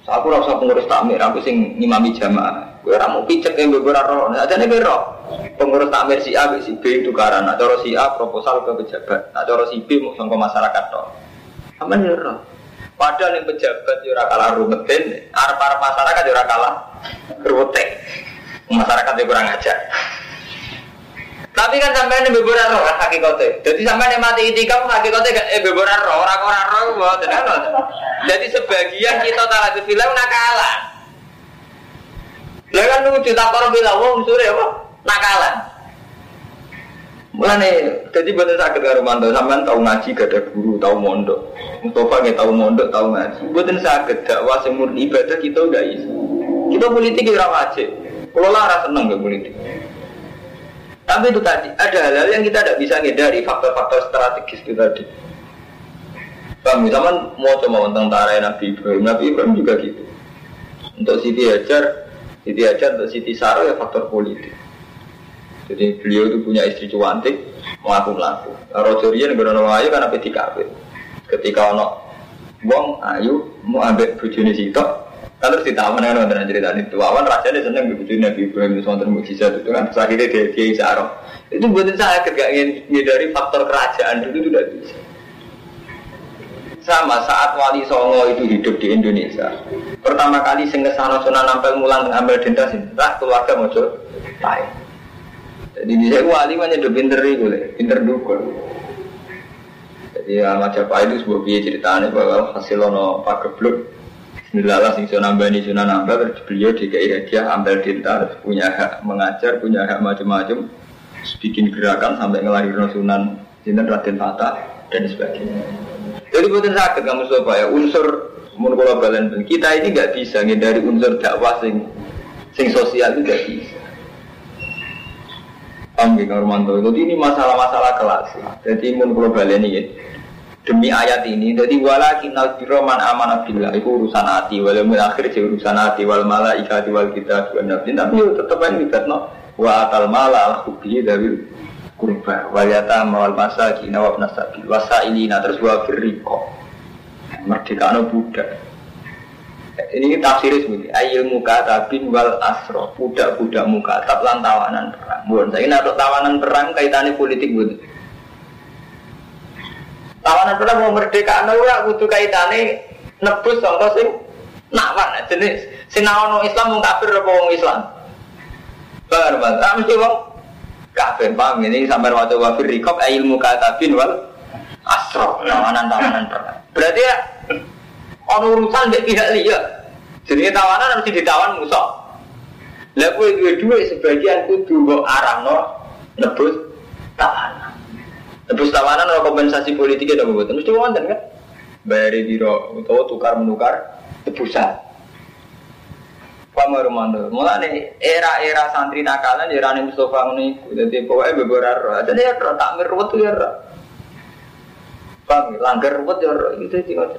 Aku rasa pengurus takmir, aku sing ngimami jamaah. Gue ramu picek yang gue roh. Nah, jadi gue roh. Pengurus takmir si A, si B itu karena nak si A proposal ke pejabat, nak coro si B mau ke masyarakat toh. Apa nih roh? Padahal yang pejabat yo kalah rumetin, arep-arep masyarakat yo kalah rumetin. Masyarakat yo kurang ajar. Tapi kan sampai ini beberapa roh kan hakikatnya. Jadi sampai ini mati kamu hakikatnya kan eh beberapa roh orang orang roh buat Jadi sebagian kita ada film nakalan. Lah kan nunggu ditakor bilang wong sore apa? Nakalan. Mulane jadi bener sakit karo mantu sampean tahu ngaji gak ada guru, tahu mondok. Mustafa nggak tahu mondok, tahu ngaji. Bener sakit dakwah sing murni ibadah kita enggak iso. Kita politik kira wajib. Kalau lah seneng ke politik. Tapi itu tadi, ada hal-hal yang kita tidak bisa ngedari faktor-faktor strategis itu tadi. Bang, zaman mau coba tentara Nabi Ibrahim, Nabi Ibrahim juga gitu. Untuk Siti Hajar, Siti aja untuk Siti Saro ya faktor politik. Jadi beliau itu punya istri cuantik, melaku melaku. Rojo Rian berono ayu karena PTKP. Ketika ono wong ayu mau ambil bujuni sitok, terus ditaman kan wonten cerita itu. Awan dia seneng bujuni Nabi Ibrahim itu wonten mukjizat itu kan. Akhirnya dia dia Saro. Itu saya gak ingin dari faktor kerajaan itu tidak bisa. Sama saat Wali Songo itu hidup di Indonesia. Pertama kali sing ke sana sunan nampel mulang ngambil dentas ini, lah keluarga mojo tai. Jadi di saya wali mana udah pinter itu, pinter dukun. Jadi Ahmad Japa itu sebuah biaya ceritanya bahwa hasil ono pak Bismillah sing sunan bani sunan nambah terus beliau DKI hadiah ambil tinta punya hak mengajar punya hak macam-macam bikin gerakan sampai ngelahirin sunan Sinten Raden Tata dan sebagainya. Jadi bukan sakit kamu supaya unsur mun balen kita ini nggak bisa dari unsur dakwah sing sing sosial itu nggak bisa. Paham ya Romanto? Jadi ini masalah-masalah kelas. Jadi mun kalau balen ini demi ayat ini jadi wala kinal biroman aman billah. Itu urusan hati. Wal akhir jadi urusan hati. Wal malaikati wal kita wal nabi. Tapi tetap aja no wa atal mala al hubbi dari kurba. Wa yatama wal masakin wa ibnas sabil. Wa sa'ilina terus wa firriqo merdeka no budak. Ini tafsir seperti ayil muka tabin wal asro. Budak-budak muka tab lan tawanan perang. Bukan saya nak tawanan perang kaitannya politik bukan tawanan perang mau merdeka no ya butuh kaitannya nebus contoh sing nawan jenis sinawan Islam mau kafir apa wong Islam Paham mas? Ah mesti wong kafir ini sampai waktu wafir rikop ilmu katabin wal asro tawanan tawanan. Berarti ya ono urusan dari pihak liya. Jadi tawanan harus ditawan musuh. Lah duwe duwe sebagian kudu mbok arahno nebus tawanan. Nebus tawanan ora kompensasi politiknya dong mboten. Mesti wonten kan? Bayari biro utawa tukar menukar tebusan. Pamar mandor. Mulane era-era santri nakalan ya rane Mustafa ngono iku. Dadi pokoke beberar. Dadi ya roh takmir ruwet ya. Paham ya? langgar ruwet ya. Itu sih ngono.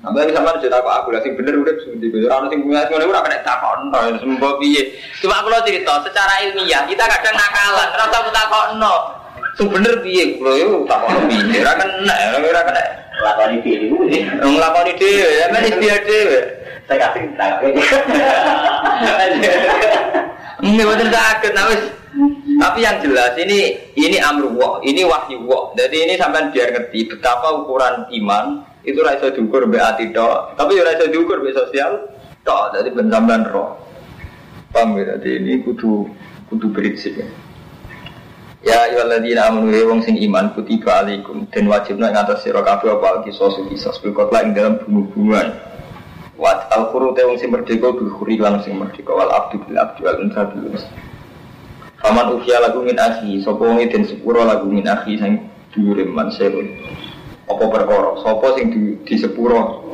Sampai sama cerita kok aku sing bener udah sudah di orang sing punya ngono ora kena takon no sembo piye. Cuma kalau cerita secara ilmiah kita kadang nakalan, ora usah takokno. Sing bener piye kula yo takon piye. Ora kena, ora kena. lakoni dhewe. Nglakoni dhewe, ya men biar dhewe. Saya kasih tak. Ini betul sakit, nah wis. Tapi yang jelas ini ini amruwah, ini wahyu wah. Jadi ini sampai biar ngerti betapa ukuran iman itu rasa diukur be ati tok, tapi ya rasa diukur be sosial tok. Jadi bensamban roh. Paham ya? Jadi ini kudu kudu prinsip ya. Ya ayyuhalladzina amanu ya wong sing iman kutiba alaikum dan wajibna ing atas sira kabeh apa kisos kisos bil ing dalam bunuh-bunuhan. Wat al te wong sing merdeka bil khuri lan sing merdeka wal abdu bil abdi wal unsa bil unsa. Faman ukhya lagu min akhi sapa wong den sepuro lagu min akhi sing dhuwure man serun. Apa perkara sapa sing di, di sepuro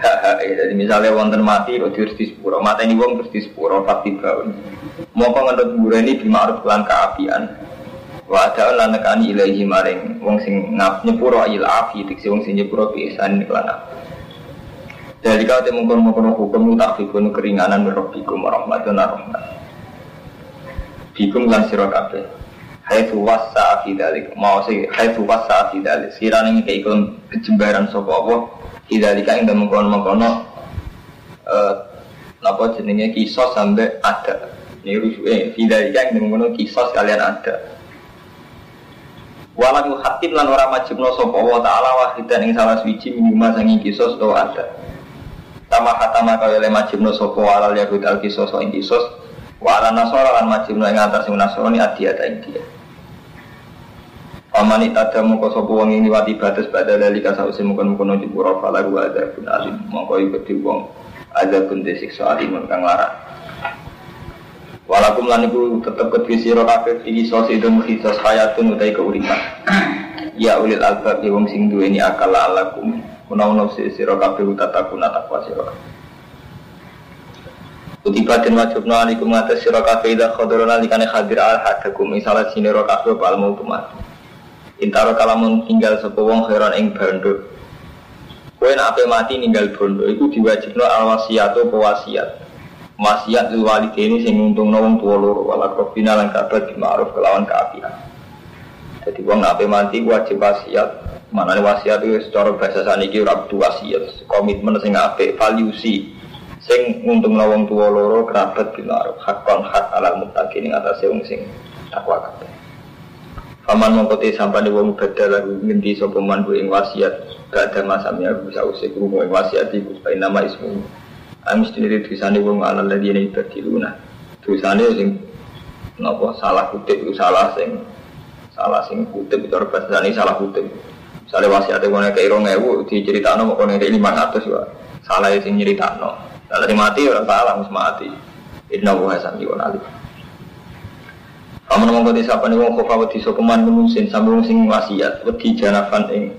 hak jadi misalnya wonten mati kok terus di sepuro mata ini wong terus di sepuro fakti baun mau pengendut ini bima arus kelan keapian wa ada lan nekani ilahi maring wong sing ngap nyepuro il afi diksi wong sing nyepuro bi ihsan kelan dari kau temu kono kono hukum tak fikun keringanan merobikum rahmatun rahmat. Bikum lan sira kabeh. Haitsu wasa fi dalik mau sih haitsu wasa fi dalik. Sirane ngeke ikon kejembaran sapa apa fi dalika ing dalem kono-kono eh napa jenenge kisos sampai ada ini rujuk eh fi dalika ing dalem kono kisos kalian ada Walam yuhatim lan ora majibno sapa wa ta'ala wahidan ing salah suci minima sangi kisos to ada. Tama hatama kaya le majibno sapa walal yahud al kisos ing kisos wa ala nasara lan majibno ing atas sing nasrani adiyata ing dia. Amani tada mongko sapa wong ini wati batas pada lali kasause mungkon-mungkon jupura fala ada pun alim mongko iku wong ada pun desiksa alim kang larang. Walakum lan iku tetep kedhi sira kabeh iki sose itu khisos hayatun utai keuripan. Ya ulil albab ya wong sing duweni akal alakum. Menawa sira kabeh utatakuna takwa sira kabeh. Kutiba den wajibna alaikum atas sira kabeh ida khadara nalikane hadir al hadakum misalnya sinira kabeh pal mau tumat. Intaro kalamun tinggal sapa wong khairan ing banduk. Kowe nek ape mati ninggal bondo iku diwajibno al wasiatu pewasiat wasiat lil ini sing nguntungno wong tuwa loro wala kofina lan kabar di ma'ruf kelawan keapian. Jadi wong nape mati wajib wasiat. Mana wasiat itu secara bahasa saniki ora kudu wasiat, komitmen sing apik, valuesi sing nguntungno wong tuwa loro kerabat di ma'ruf hak alal muttaqin ing atase wong sing takwa kabeh. Paman mongkote sampai di wong badal lagu ngendi sapa man ing wasiat gak ada masamnya bisa usik rumo ing wasiat iku nama ismu Amis sendiri tulisannya wong ala lagi ini berkiluna. Tulisannya sing nopo salah kutip itu salah sing salah sing kutip itu bahasa ini salah kutip. Gue kayak irong ewu diceritakan mau konek lima ratus ya salah sing nyeritakno. Kalau mati orang salah mus mati. Inna wa hasan yuwan alif. Kamu kau desa nih wong kofa wedi sopeman menusin sambung sing wasiat wedi janafan ing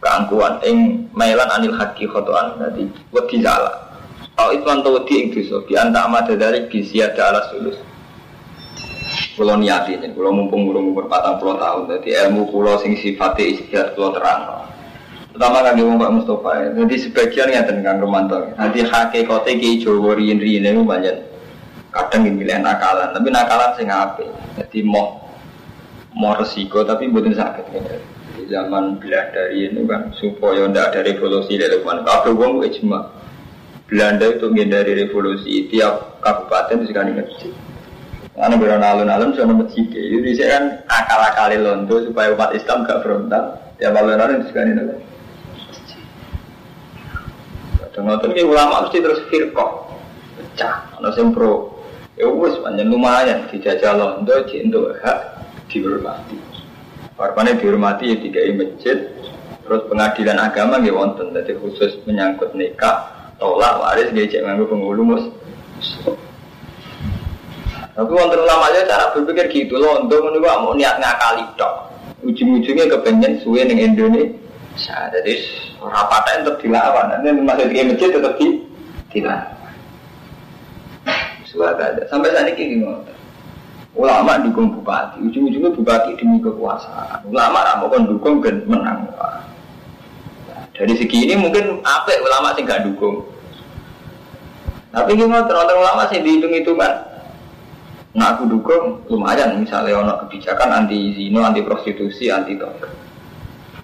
keangkuhan ing mailan anil haki khotoan jadi wedi salah Au itman tawdi ing dosa bi anta amada dari bisia ada ala sulus. Kulo niati nih, kulo mumpung kulo umur patang puluh tahun, jadi ilmu kulo sing sifatnya istihad kulo terang. Pertama kan dia Mbak Mustafa ya, jadi sebagian ya tentang Romanto. Nanti hakikatnya ki Jawa riin itu banyak kadang milih nakalan, tapi nakalan sing apik. Jadi mau mau resiko tapi bukan sakit. Di zaman Belanda ini kan supaya tidak ada revolusi dari mana. Kabeh wong ijma. Belanda itu menghindari revolusi tiap kabupaten itu sekali masjid. Karena berada alun-alun sudah masjid. Jadi saya kan akal-akali londo supaya umat Islam gak frontal. Tiap alun-alun sekali masjid. Dan ngotot ini ulama mesti terus firqah pecah. Ada yang pro. Ya wes panjang lumayan dijajah londo, untuk hak dihormati. Warpane dihormati ya tiga masjid. Terus pengadilan agama ya wonten. Jadi khusus menyangkut nikah, tolak waris dia cek penghulu mus. Tapi wonten ulama aja cara berpikir gitu loh. Untuk menunggu mau niat ngakali dok. Ujung-ujungnya kepengen suwe ning Indonesia. Jadi rapatnya tetap dilawan. Nanti masuk di masjid tetap di dilawan. Suara ada. Sampai saat ini gini Ulama dukung bupati, ujung-ujungnya bupati demi kekuasaan. Ulama ramu kan dukung dan menang. Dari segi ini mungkin apa ulama sih gak dukung. Tapi gimana terlalu ulama sih dihitung hitungan. Nah aku dukung lumayan misalnya ono kebijakan anti zino, anti prostitusi, anti toke.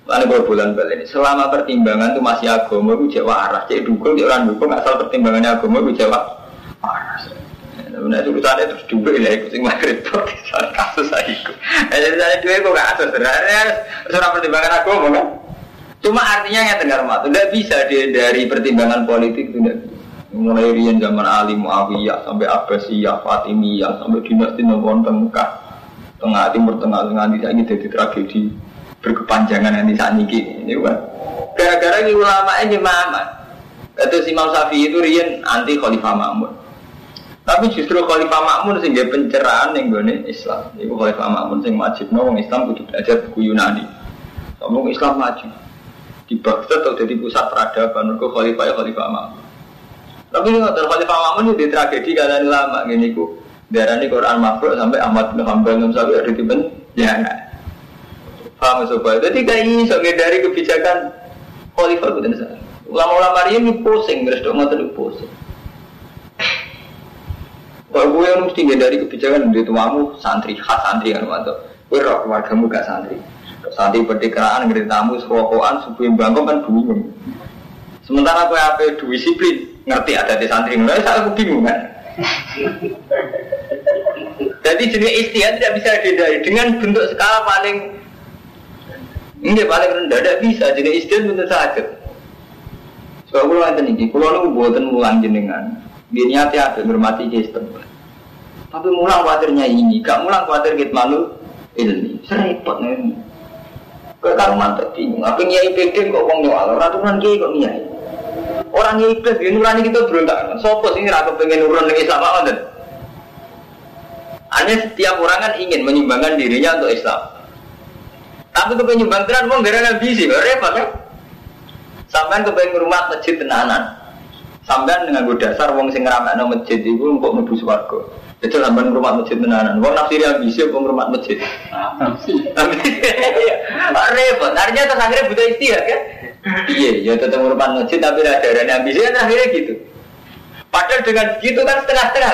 Lalu kalau bulan balik selama pertimbangan itu masih agama itu jawab arah, jadi dukung, orang dukung asal pertimbangannya agama itu jawab arah. Nah, urusannya terus dua ya, ikut sing maghrib soal kasus saya ikut. Nah, jadi saya dua kok kasus sebenarnya surah pertimbangan aku kan. Cuma artinya yang dengar mata, tidak bisa dia dari pertimbangan politik tidak mulai rian zaman Ali Muawiyah sampai Abbasiyah, Fatimiyah sampai dinasti Nabawan Tengah tengah timur tengah tengah di sini jadi tragedi berkepanjangan yang di sana ini kan. Gara-gara ini ulama ini Muhammad. Itu Imam Syafi'i itu rian anti Khalifah Makmur tapi justru Khalifah Makmun sehingga pencerahan yang gue Islam. Ibu Khalifah Makmun sing wajib no Islam kudu belajar buku Yunani. Ngomong Islam maju di Baghdad atau jadi pusat peradaban. Mereka Khalifah ya Khalifah Makmun. Tapi ini nggak Khalifah Makmun itu tragedi karena lama gini ku. Darah ini Quran makhluk sampai Ahmad bin Hanbal Imam Syafi'i ada di ben. Ya Paham sobat. Jadi kayak ini dari kebijakan Khalifah itu Ulama-ulama ini pusing, terus dok ngotot pusing. Kalau gue yang mesti dari kebijakan di tuamu santri khas santri kan waktu gue roh keluargamu gak santri. Santri pertikeraan ngerti tamu serokokan subuh yang bangkok kan bingung. Sementara gue apa disiplin ngerti ada di santri mulai saya aku bingung kan. Jadi jenis istiadat tidak bisa dihindari dengan bentuk skala paling ini paling rendah tidak bisa jenis istiadat bentuk sakit. Soalnya kalau nanti kalau lu buatan mulang jenengan, dia niatnya ada hormati sistem. Tapi mulang khawatirnya ini, gak mulang khawatir kita malu ini. Serempet nih. Ke karuman bingung. Apa nyai PD kok wong nyawal? Ratusan kiai kok nyai. Orang nyai iblis dia nurani kita berontak. Sopo sih nggak pengen nurun dengan Islam apa kan? Hanya setiap orang kan ingin menyumbangkan dirinya untuk Islam. Tapi kepengen nyumbang tenan mau gara-gara bisi, repot kan? Sampai kepengen rumah masjid tenanan. Sampai dengan gue dasar wong sing no masjid itu untuk mlebu swarga. Itu sampai rumah masjid tenanan. Wong nafsiri ambisi apa rumah masjid. Repot. Terus akhirnya butuh istihad kan? Iya, ya tetap rumah masjid tapi ada darahnya ambisi kan akhirnya gitu. Padahal dengan begitu kan setengah-setengah.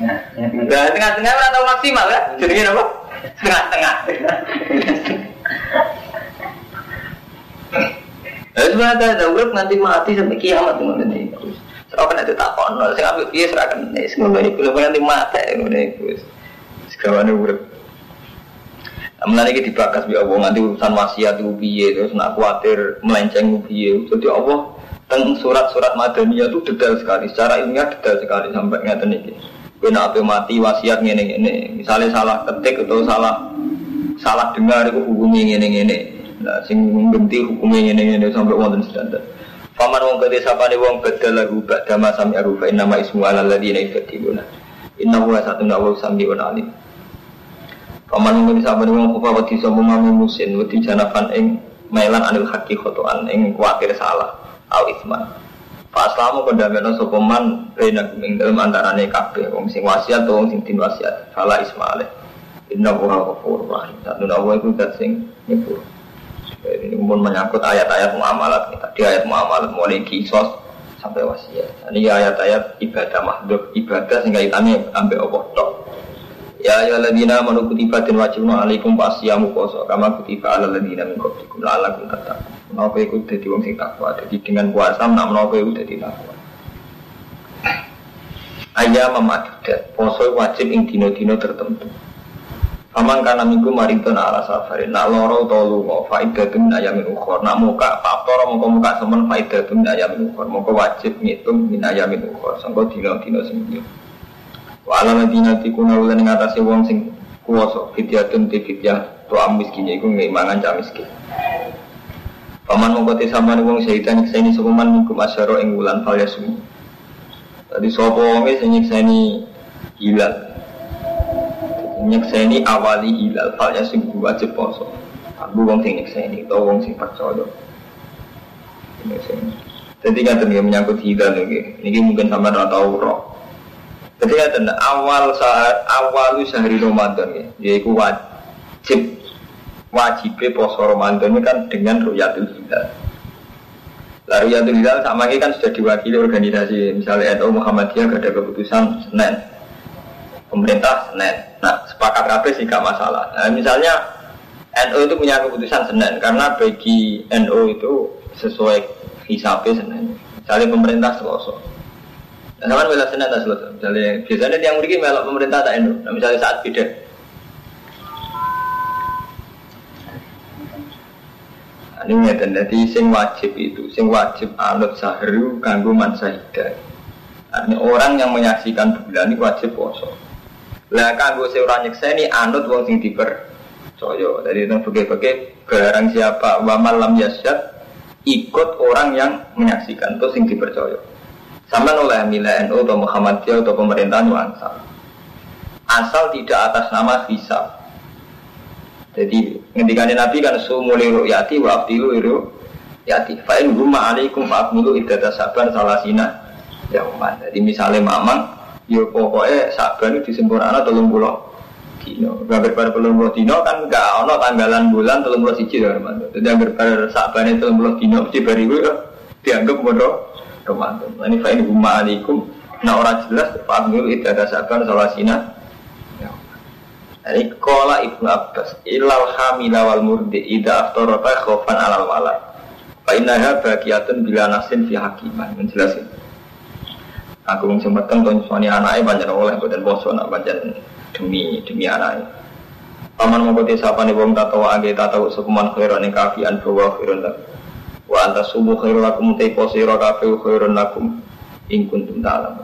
Nah, tengah-tengah atau maksimal kan? Jadi apa? Setengah-setengah. Lalu sebenarnya ada urut nanti mati sampai kiamat tuh nanti. Serah kan itu tak kono, saya ambil dia serah kan ini semua ini belum nanti mati ini itu. Sekarang urut. Nanti kita dibakas bi Allah nanti urusan wasiat itu biye terus nak khawatir melenceng biye. Jadi Allah tentang surat-surat Madaniyah itu detail sekali, secara ilmiah detail sekali sampai ngeten iki. Kena apa mati wasiat ngene ngene. Misalnya salah ketik atau salah salah dengar itu hukumnya ngene ngene. Nah, sing membenti hukumnya ini ini sampai wonten standar. Paman wong kete sapane wong badal lahu ba'da ma sami arufa inna ma ismu ala ladina yaftiluna. Inna satu nawa sami wa alim. Paman kete sapane wong kufa wedi sapa mami musin wedi janafan ing melan anil haqi khotoan ing kuatir salah au isman. Pak Aslamu kondameno sapa man rena ing dalem antarane wong sing wasiat wong sing din wasiat. Fala ismaile. Inna huwa ghafurur rahim. Satu nawa iku dat sing nyepur. Ini pun menyangkut ayat-ayat muamalat. Tadi ayat muamalat mulai kisos sampai wasiat. Ini ayat-ayat ibadah makhluk ibadah sehingga kaitannya ambil apa tok. Ya ya ladina manu kutiba dan wajibna alaikum pasiyamu poso kama kutiba ala ladina min qablikum la'allakum tattaqun. Menapa iku dadi wong sing takwa. Jadi dengan puasa nak menapa iku dadi takwa. Ayah memadudat, poso wajib ing dino-dino tertentu. Paman kana minggu marinton ala safarin, nak loro to lunga faidatun min ayamin ukhor. Nak muka faktor mongko muka semen faidatun min ayamin ukhor. Mongko wajib ngitung min ayamin ukhor. Sangko dino-dino sing Wa ala ladina tikuna ulan ing atase wong sing kuwasa fidyatun ti fidyah to am miskin iku ngimangan cah miskin. Paman mongko te sampean wong sehitan nyekseni sukuman minggu masyaro ing wulan fal yasmi. Tadi sapa wong sing nyekseni hilal. Nyekseni awali hilal fal yasmi wajib poso. Aku wong sing nyekseni to wong sing percaya. Jadi kan menyangkut hilal ini, ini mungkin sama ora tau roh. Ya awal saat awal sehari Ramadan ya, yaitu wajib wajib poso Ramadan ini kan dengan Ruyatul Hilal. Lah Ruyatul Hilal sama ini kan sudah diwakili organisasi misalnya NU Muhammadiyah ada keputusan Senin. Pemerintah Senin. Nah sepakat kabeh sih gak masalah. Nah misalnya NU itu punya keputusan Senin karena bagi NU itu sesuai hisapnya Senin. Misalnya pemerintah Selasa. Sama bela senin tak selesai. Misalnya biasanya yang mungkin melok pemerintah tak endo. Nah, misalnya saat beda. Nah, ini ngeten, jadi sing wajib itu, sing wajib anut sahru kanggo man sahida. Nah, ini orang yang menyaksikan bulan ini wajib poso. Lah kanggo sing ora nyekseni anut wong sing dipercaya. Jadi itu bagi-bagi barang siapa wa malam yasyad ikut orang yang menyaksikan itu sing dipercaya. Sama oleh Mila NU atau Muhammadiyah atau pemerintahan Nuansa. Asal tidak atas nama visa. Jadi ketika Nabi kan sumuli ru'yati wa abdilu iru yati. Fa'in rumah alaikum idata saban salasina ya umat. Jadi misalnya mamang, yo pokoknya saban itu disempurna tolong pulau dino. Gambar pada telung puluh dino kan gak ono tanggalan bulan telung puluh siji lah Jadi gambar saban itu telung puluh dino mesti bari dianggap bodoh Ramadan. Ini fa'in huma alaikum. Nah orang jelas Fa'amilu itu ada sabar salasina. Ini kola ibnu Abbas ilal hamila wal murdi ida aftorota khofan alal walad. Fa'inaha bagiatun bila nasin fi hakiman. Menjelasin. Aku mung semeteng kon suami anaknya banyak oleh poso nak banyak demi demi anaknya. Paman mau kote sapa nih wong tato age tato sekuman khairan ing kafian bahwa khairan wa anta subuh khairu lakum te posiro kafe khairun lakum ing kuntum ta'lam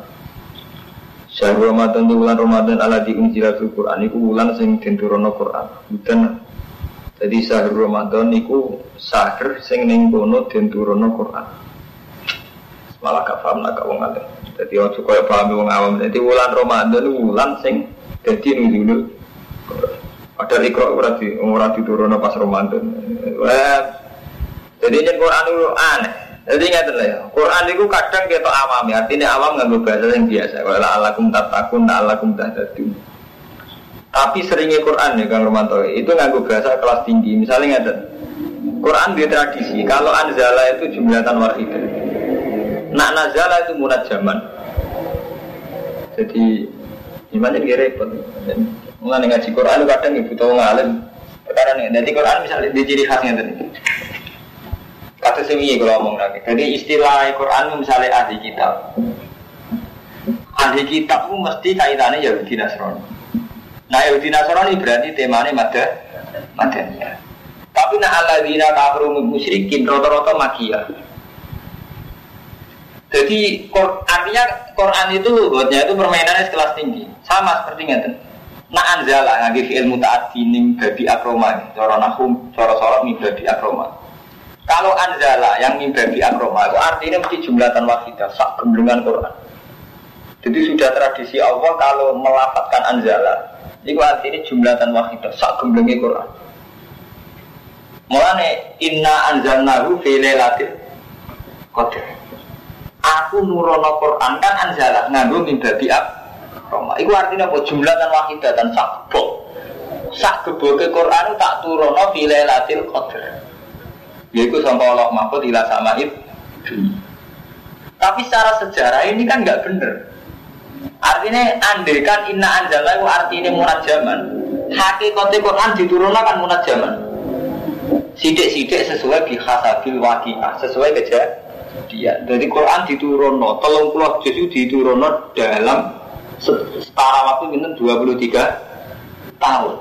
Syahrul Ramadan di bulan Ramadan ala di unjilatul Quran iku bulan sing den turono Quran. Bukan jadi syahrul Ramadan iku syahr sing ning kono den turono Quran. Malah gak paham nak wong alim. Jadi ojo koyo paham wong awam. Jadi bulan Ramadan bulan sing dadi nuzulul Padahal ikro ora di ora diturunno pas Ramadan. Wah, jadi ini Quran itu aneh. Jadi ingat ya, Quran itu kadang kita awam ya, artinya awam nggak bahasa yang biasa. Kalau alakum tatakun, alakum tahdadun. Tapi seringnya Quran ya Kang Romanto itu nggak bahasa kelas tinggi. Misalnya ingat Quran dia tradisi. Kalau anzala itu jumlatan wahidah. Nak nazala itu munad zaman. Jadi gimana ini repot. Mulai ngaji Quran itu kadang ibu tahu ngalim. Perkara nih, jadi Quran misalnya di ciri khasnya tadi. Kata sini kalau ngomong lagi. Jadi istilah Quran misalnya ahli kitab. Ahli kitab itu mesti kaitannya Yahudi Nasrani. Nah Yahudi Nasrani berarti temanya mada madania. Tapi nah dina kafir musyrikin rata-rata makia. Jadi artinya Quran itu buatnya itu permainannya sekelas tinggi, sama seperti itu. Nah anzala ngagi ilmu taat ning babi akroma, cara nahum, cara nih babi akroma. Kalau anzala yang mimbabi akroma itu artinya mesti jumlatan wahidah, sak gemblengan Quran. Jadi sudah tradisi Allah kalau melafatkan anzala, itu artinya jumlatan wahidah, sak gemblengan Quran. Mulane inna anzalnahu fi lailatul qadar. Aku nurono Quran kan anzala nganggo mimbabi akroma. Itu artinya apa? Jumlatan wahidah dan sak Sak geboke Quran tak turono fi lailatul qadar. Yaitu sampai Allah mahfud ila sama itu. Tapi secara sejarah ini kan nggak bener. Artinya andekan inna anjala itu artinya munad zaman. Hakikatnya Quran diturunkan kan munad zaman. Sidik-sidik sesuai bihasabil waqi'ah, sesuai kejadian. Jadi Quran diturunno, tolong puluh juz diturunno dalam setara waktu minum 23 tahun.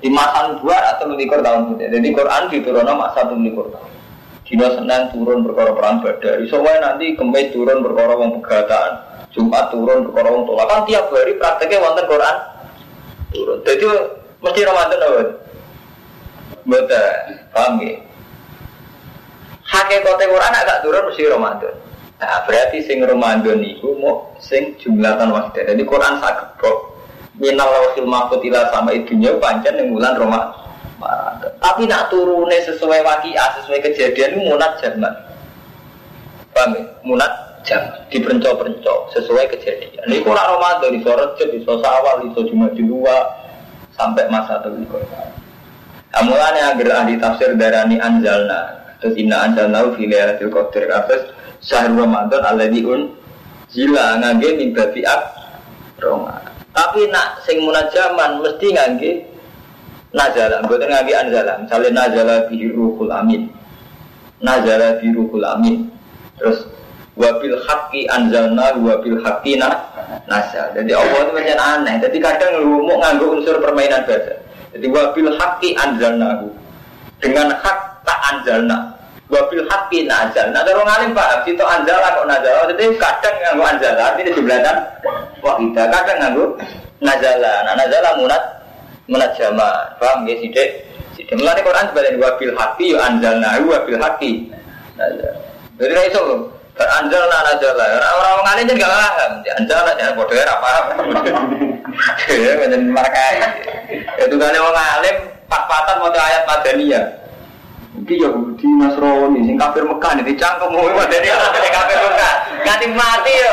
Di masa nubuat atau likur tahun itu. Jadi Quran diturunno masa likur tahun. Dino Senin turun perkara perang badar. Iso wae nanti kemis turun wong pegatan. Jumat turun wong tolak. Kan tiap hari prakteknya wonten Quran turun. Jadi mesti Ramadan apa? Betul, paham ya? Hakikatnya Quran agak turun mesti Ramadan. Nah, berarti sing Ramadan itu mau sing jumlatan wahidah. Jadi Quran sakit kok. Minal lawhil mahfud ila sama idunya pancen yang bulan Ramadan. Tapi nak turune sesuai wakiah, sesuai kejadian munat zaman. Paham ya? Munat zaman. Diperencok-perencok sesuai kejadian. Ini kurang Ramadan, di sore di sore awal, di sore cuma di luar sampai masa terlikur. Nah, mulanya agar ahli tafsir darani anjalna. Terus inna anjalna fi lailatul qadr. Terus syahrul Ramadan alladzi jila ngangge min babi Roma. Tapi nak sing munajaman mesti ngangge nazala, bukan ngaji anzala. Misalnya nazala bihi ruhul amin. Nazala bihi ruhul amin. Terus wabil haqqi anzalna wabil haqqi na nazal. Jadi Allah itu macam aneh. Jadi kadang lu mau nganggo unsur permainan bahasa. Jadi wabil haqqi anzalna dengan hak tak anzalna. Wabil haqqi nazal. Nah, orang alim paham, situ anzala kok nazal. Jadi kadang nganggo anzala, artinya jumlahkan wahidah. Kadang nganggo nazala. Nah, nazala munat menajama paham? Ya sidik. Sidik. Melani Quran sebagai wabil hati ya anjalna wabil hati jadi ra iso beranjalna najala. Orang-orang mengalih jadi gak paham. Ya anjalna jangan bodoh [laughs] ya paham. Ya menjadi markai. Itu kan orang alim pat-patan mau ayat madaniyah Iki ya di Nasrani sing kafir Mekah nih dicangkem mau madaniyah kafir Mekah nganti mati ya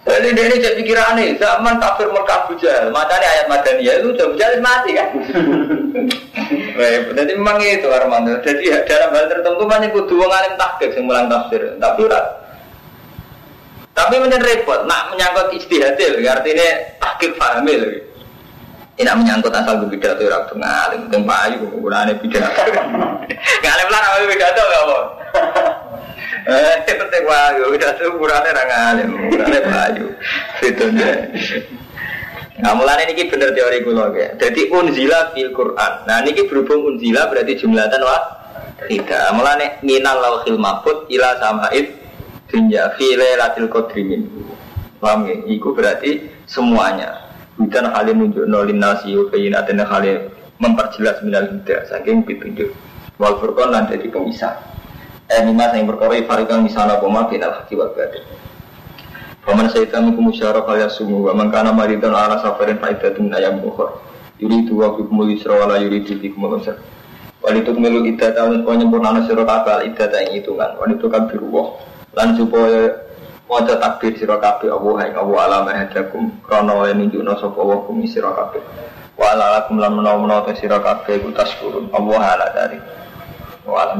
jadi ini jadi pikiran nih, zaman kafir Mekah bujal, makanya ayat Madaniyah itu udah bujal mati kan. [laughs] Jadi memang itu Armando. Jadi dalam hal tertentu banyak kudu wong alim takdir yang mulang tafsir. Tapi udah tapi menjadi repot, nak menyangkut istihadil, artinya tahkik fahami lagi. Tidak menyangkut asal berbeda tuh orang tuh ngalim, itu payu, beda. [laughs] Ngalim lah, beda tuh nggak mau. [laughs] Eh, penting udah tuh ukurannya orang ngalim, ukurannya payu. Itu deh. Nah, mulanya ini bener teori gue ya. Jadi unzila fil Quran. Nah, ini berhubung unzila berarti jumlatan wah tidak. Mulanya minal lauhil mahfud ila samaid dunya fi lailatul qadri min. Paham ya? Iku berarti semuanya. Bukan halim nunjuk nolin nasi dan halim memperjelas minal huda saking petunjuk. Wal furqan lan jadi pemisah. Eh lima yang berkoro ifarikan misalnya koma binal haki wal batin. Paman saya kami kumusyarah kaya sumu wa man kana maridan ala safarin faidatun ayam ukhra. Yuridu wa bikumul yusra wala yuridu bikumul usra. Walituk melu iddah tahun penyempurnaan sira kabeh iddah ta ing hitungan. Walituk kan biruwah. Lan supaya Wajah takbir sira kabeh Allah ing Allah alam hadakum krana oleh nunjukna sapa wa kum sira kabeh. Wa ala lakum lan menawa-menawa sira kabeh ku taskurun Allah ala dari. Wa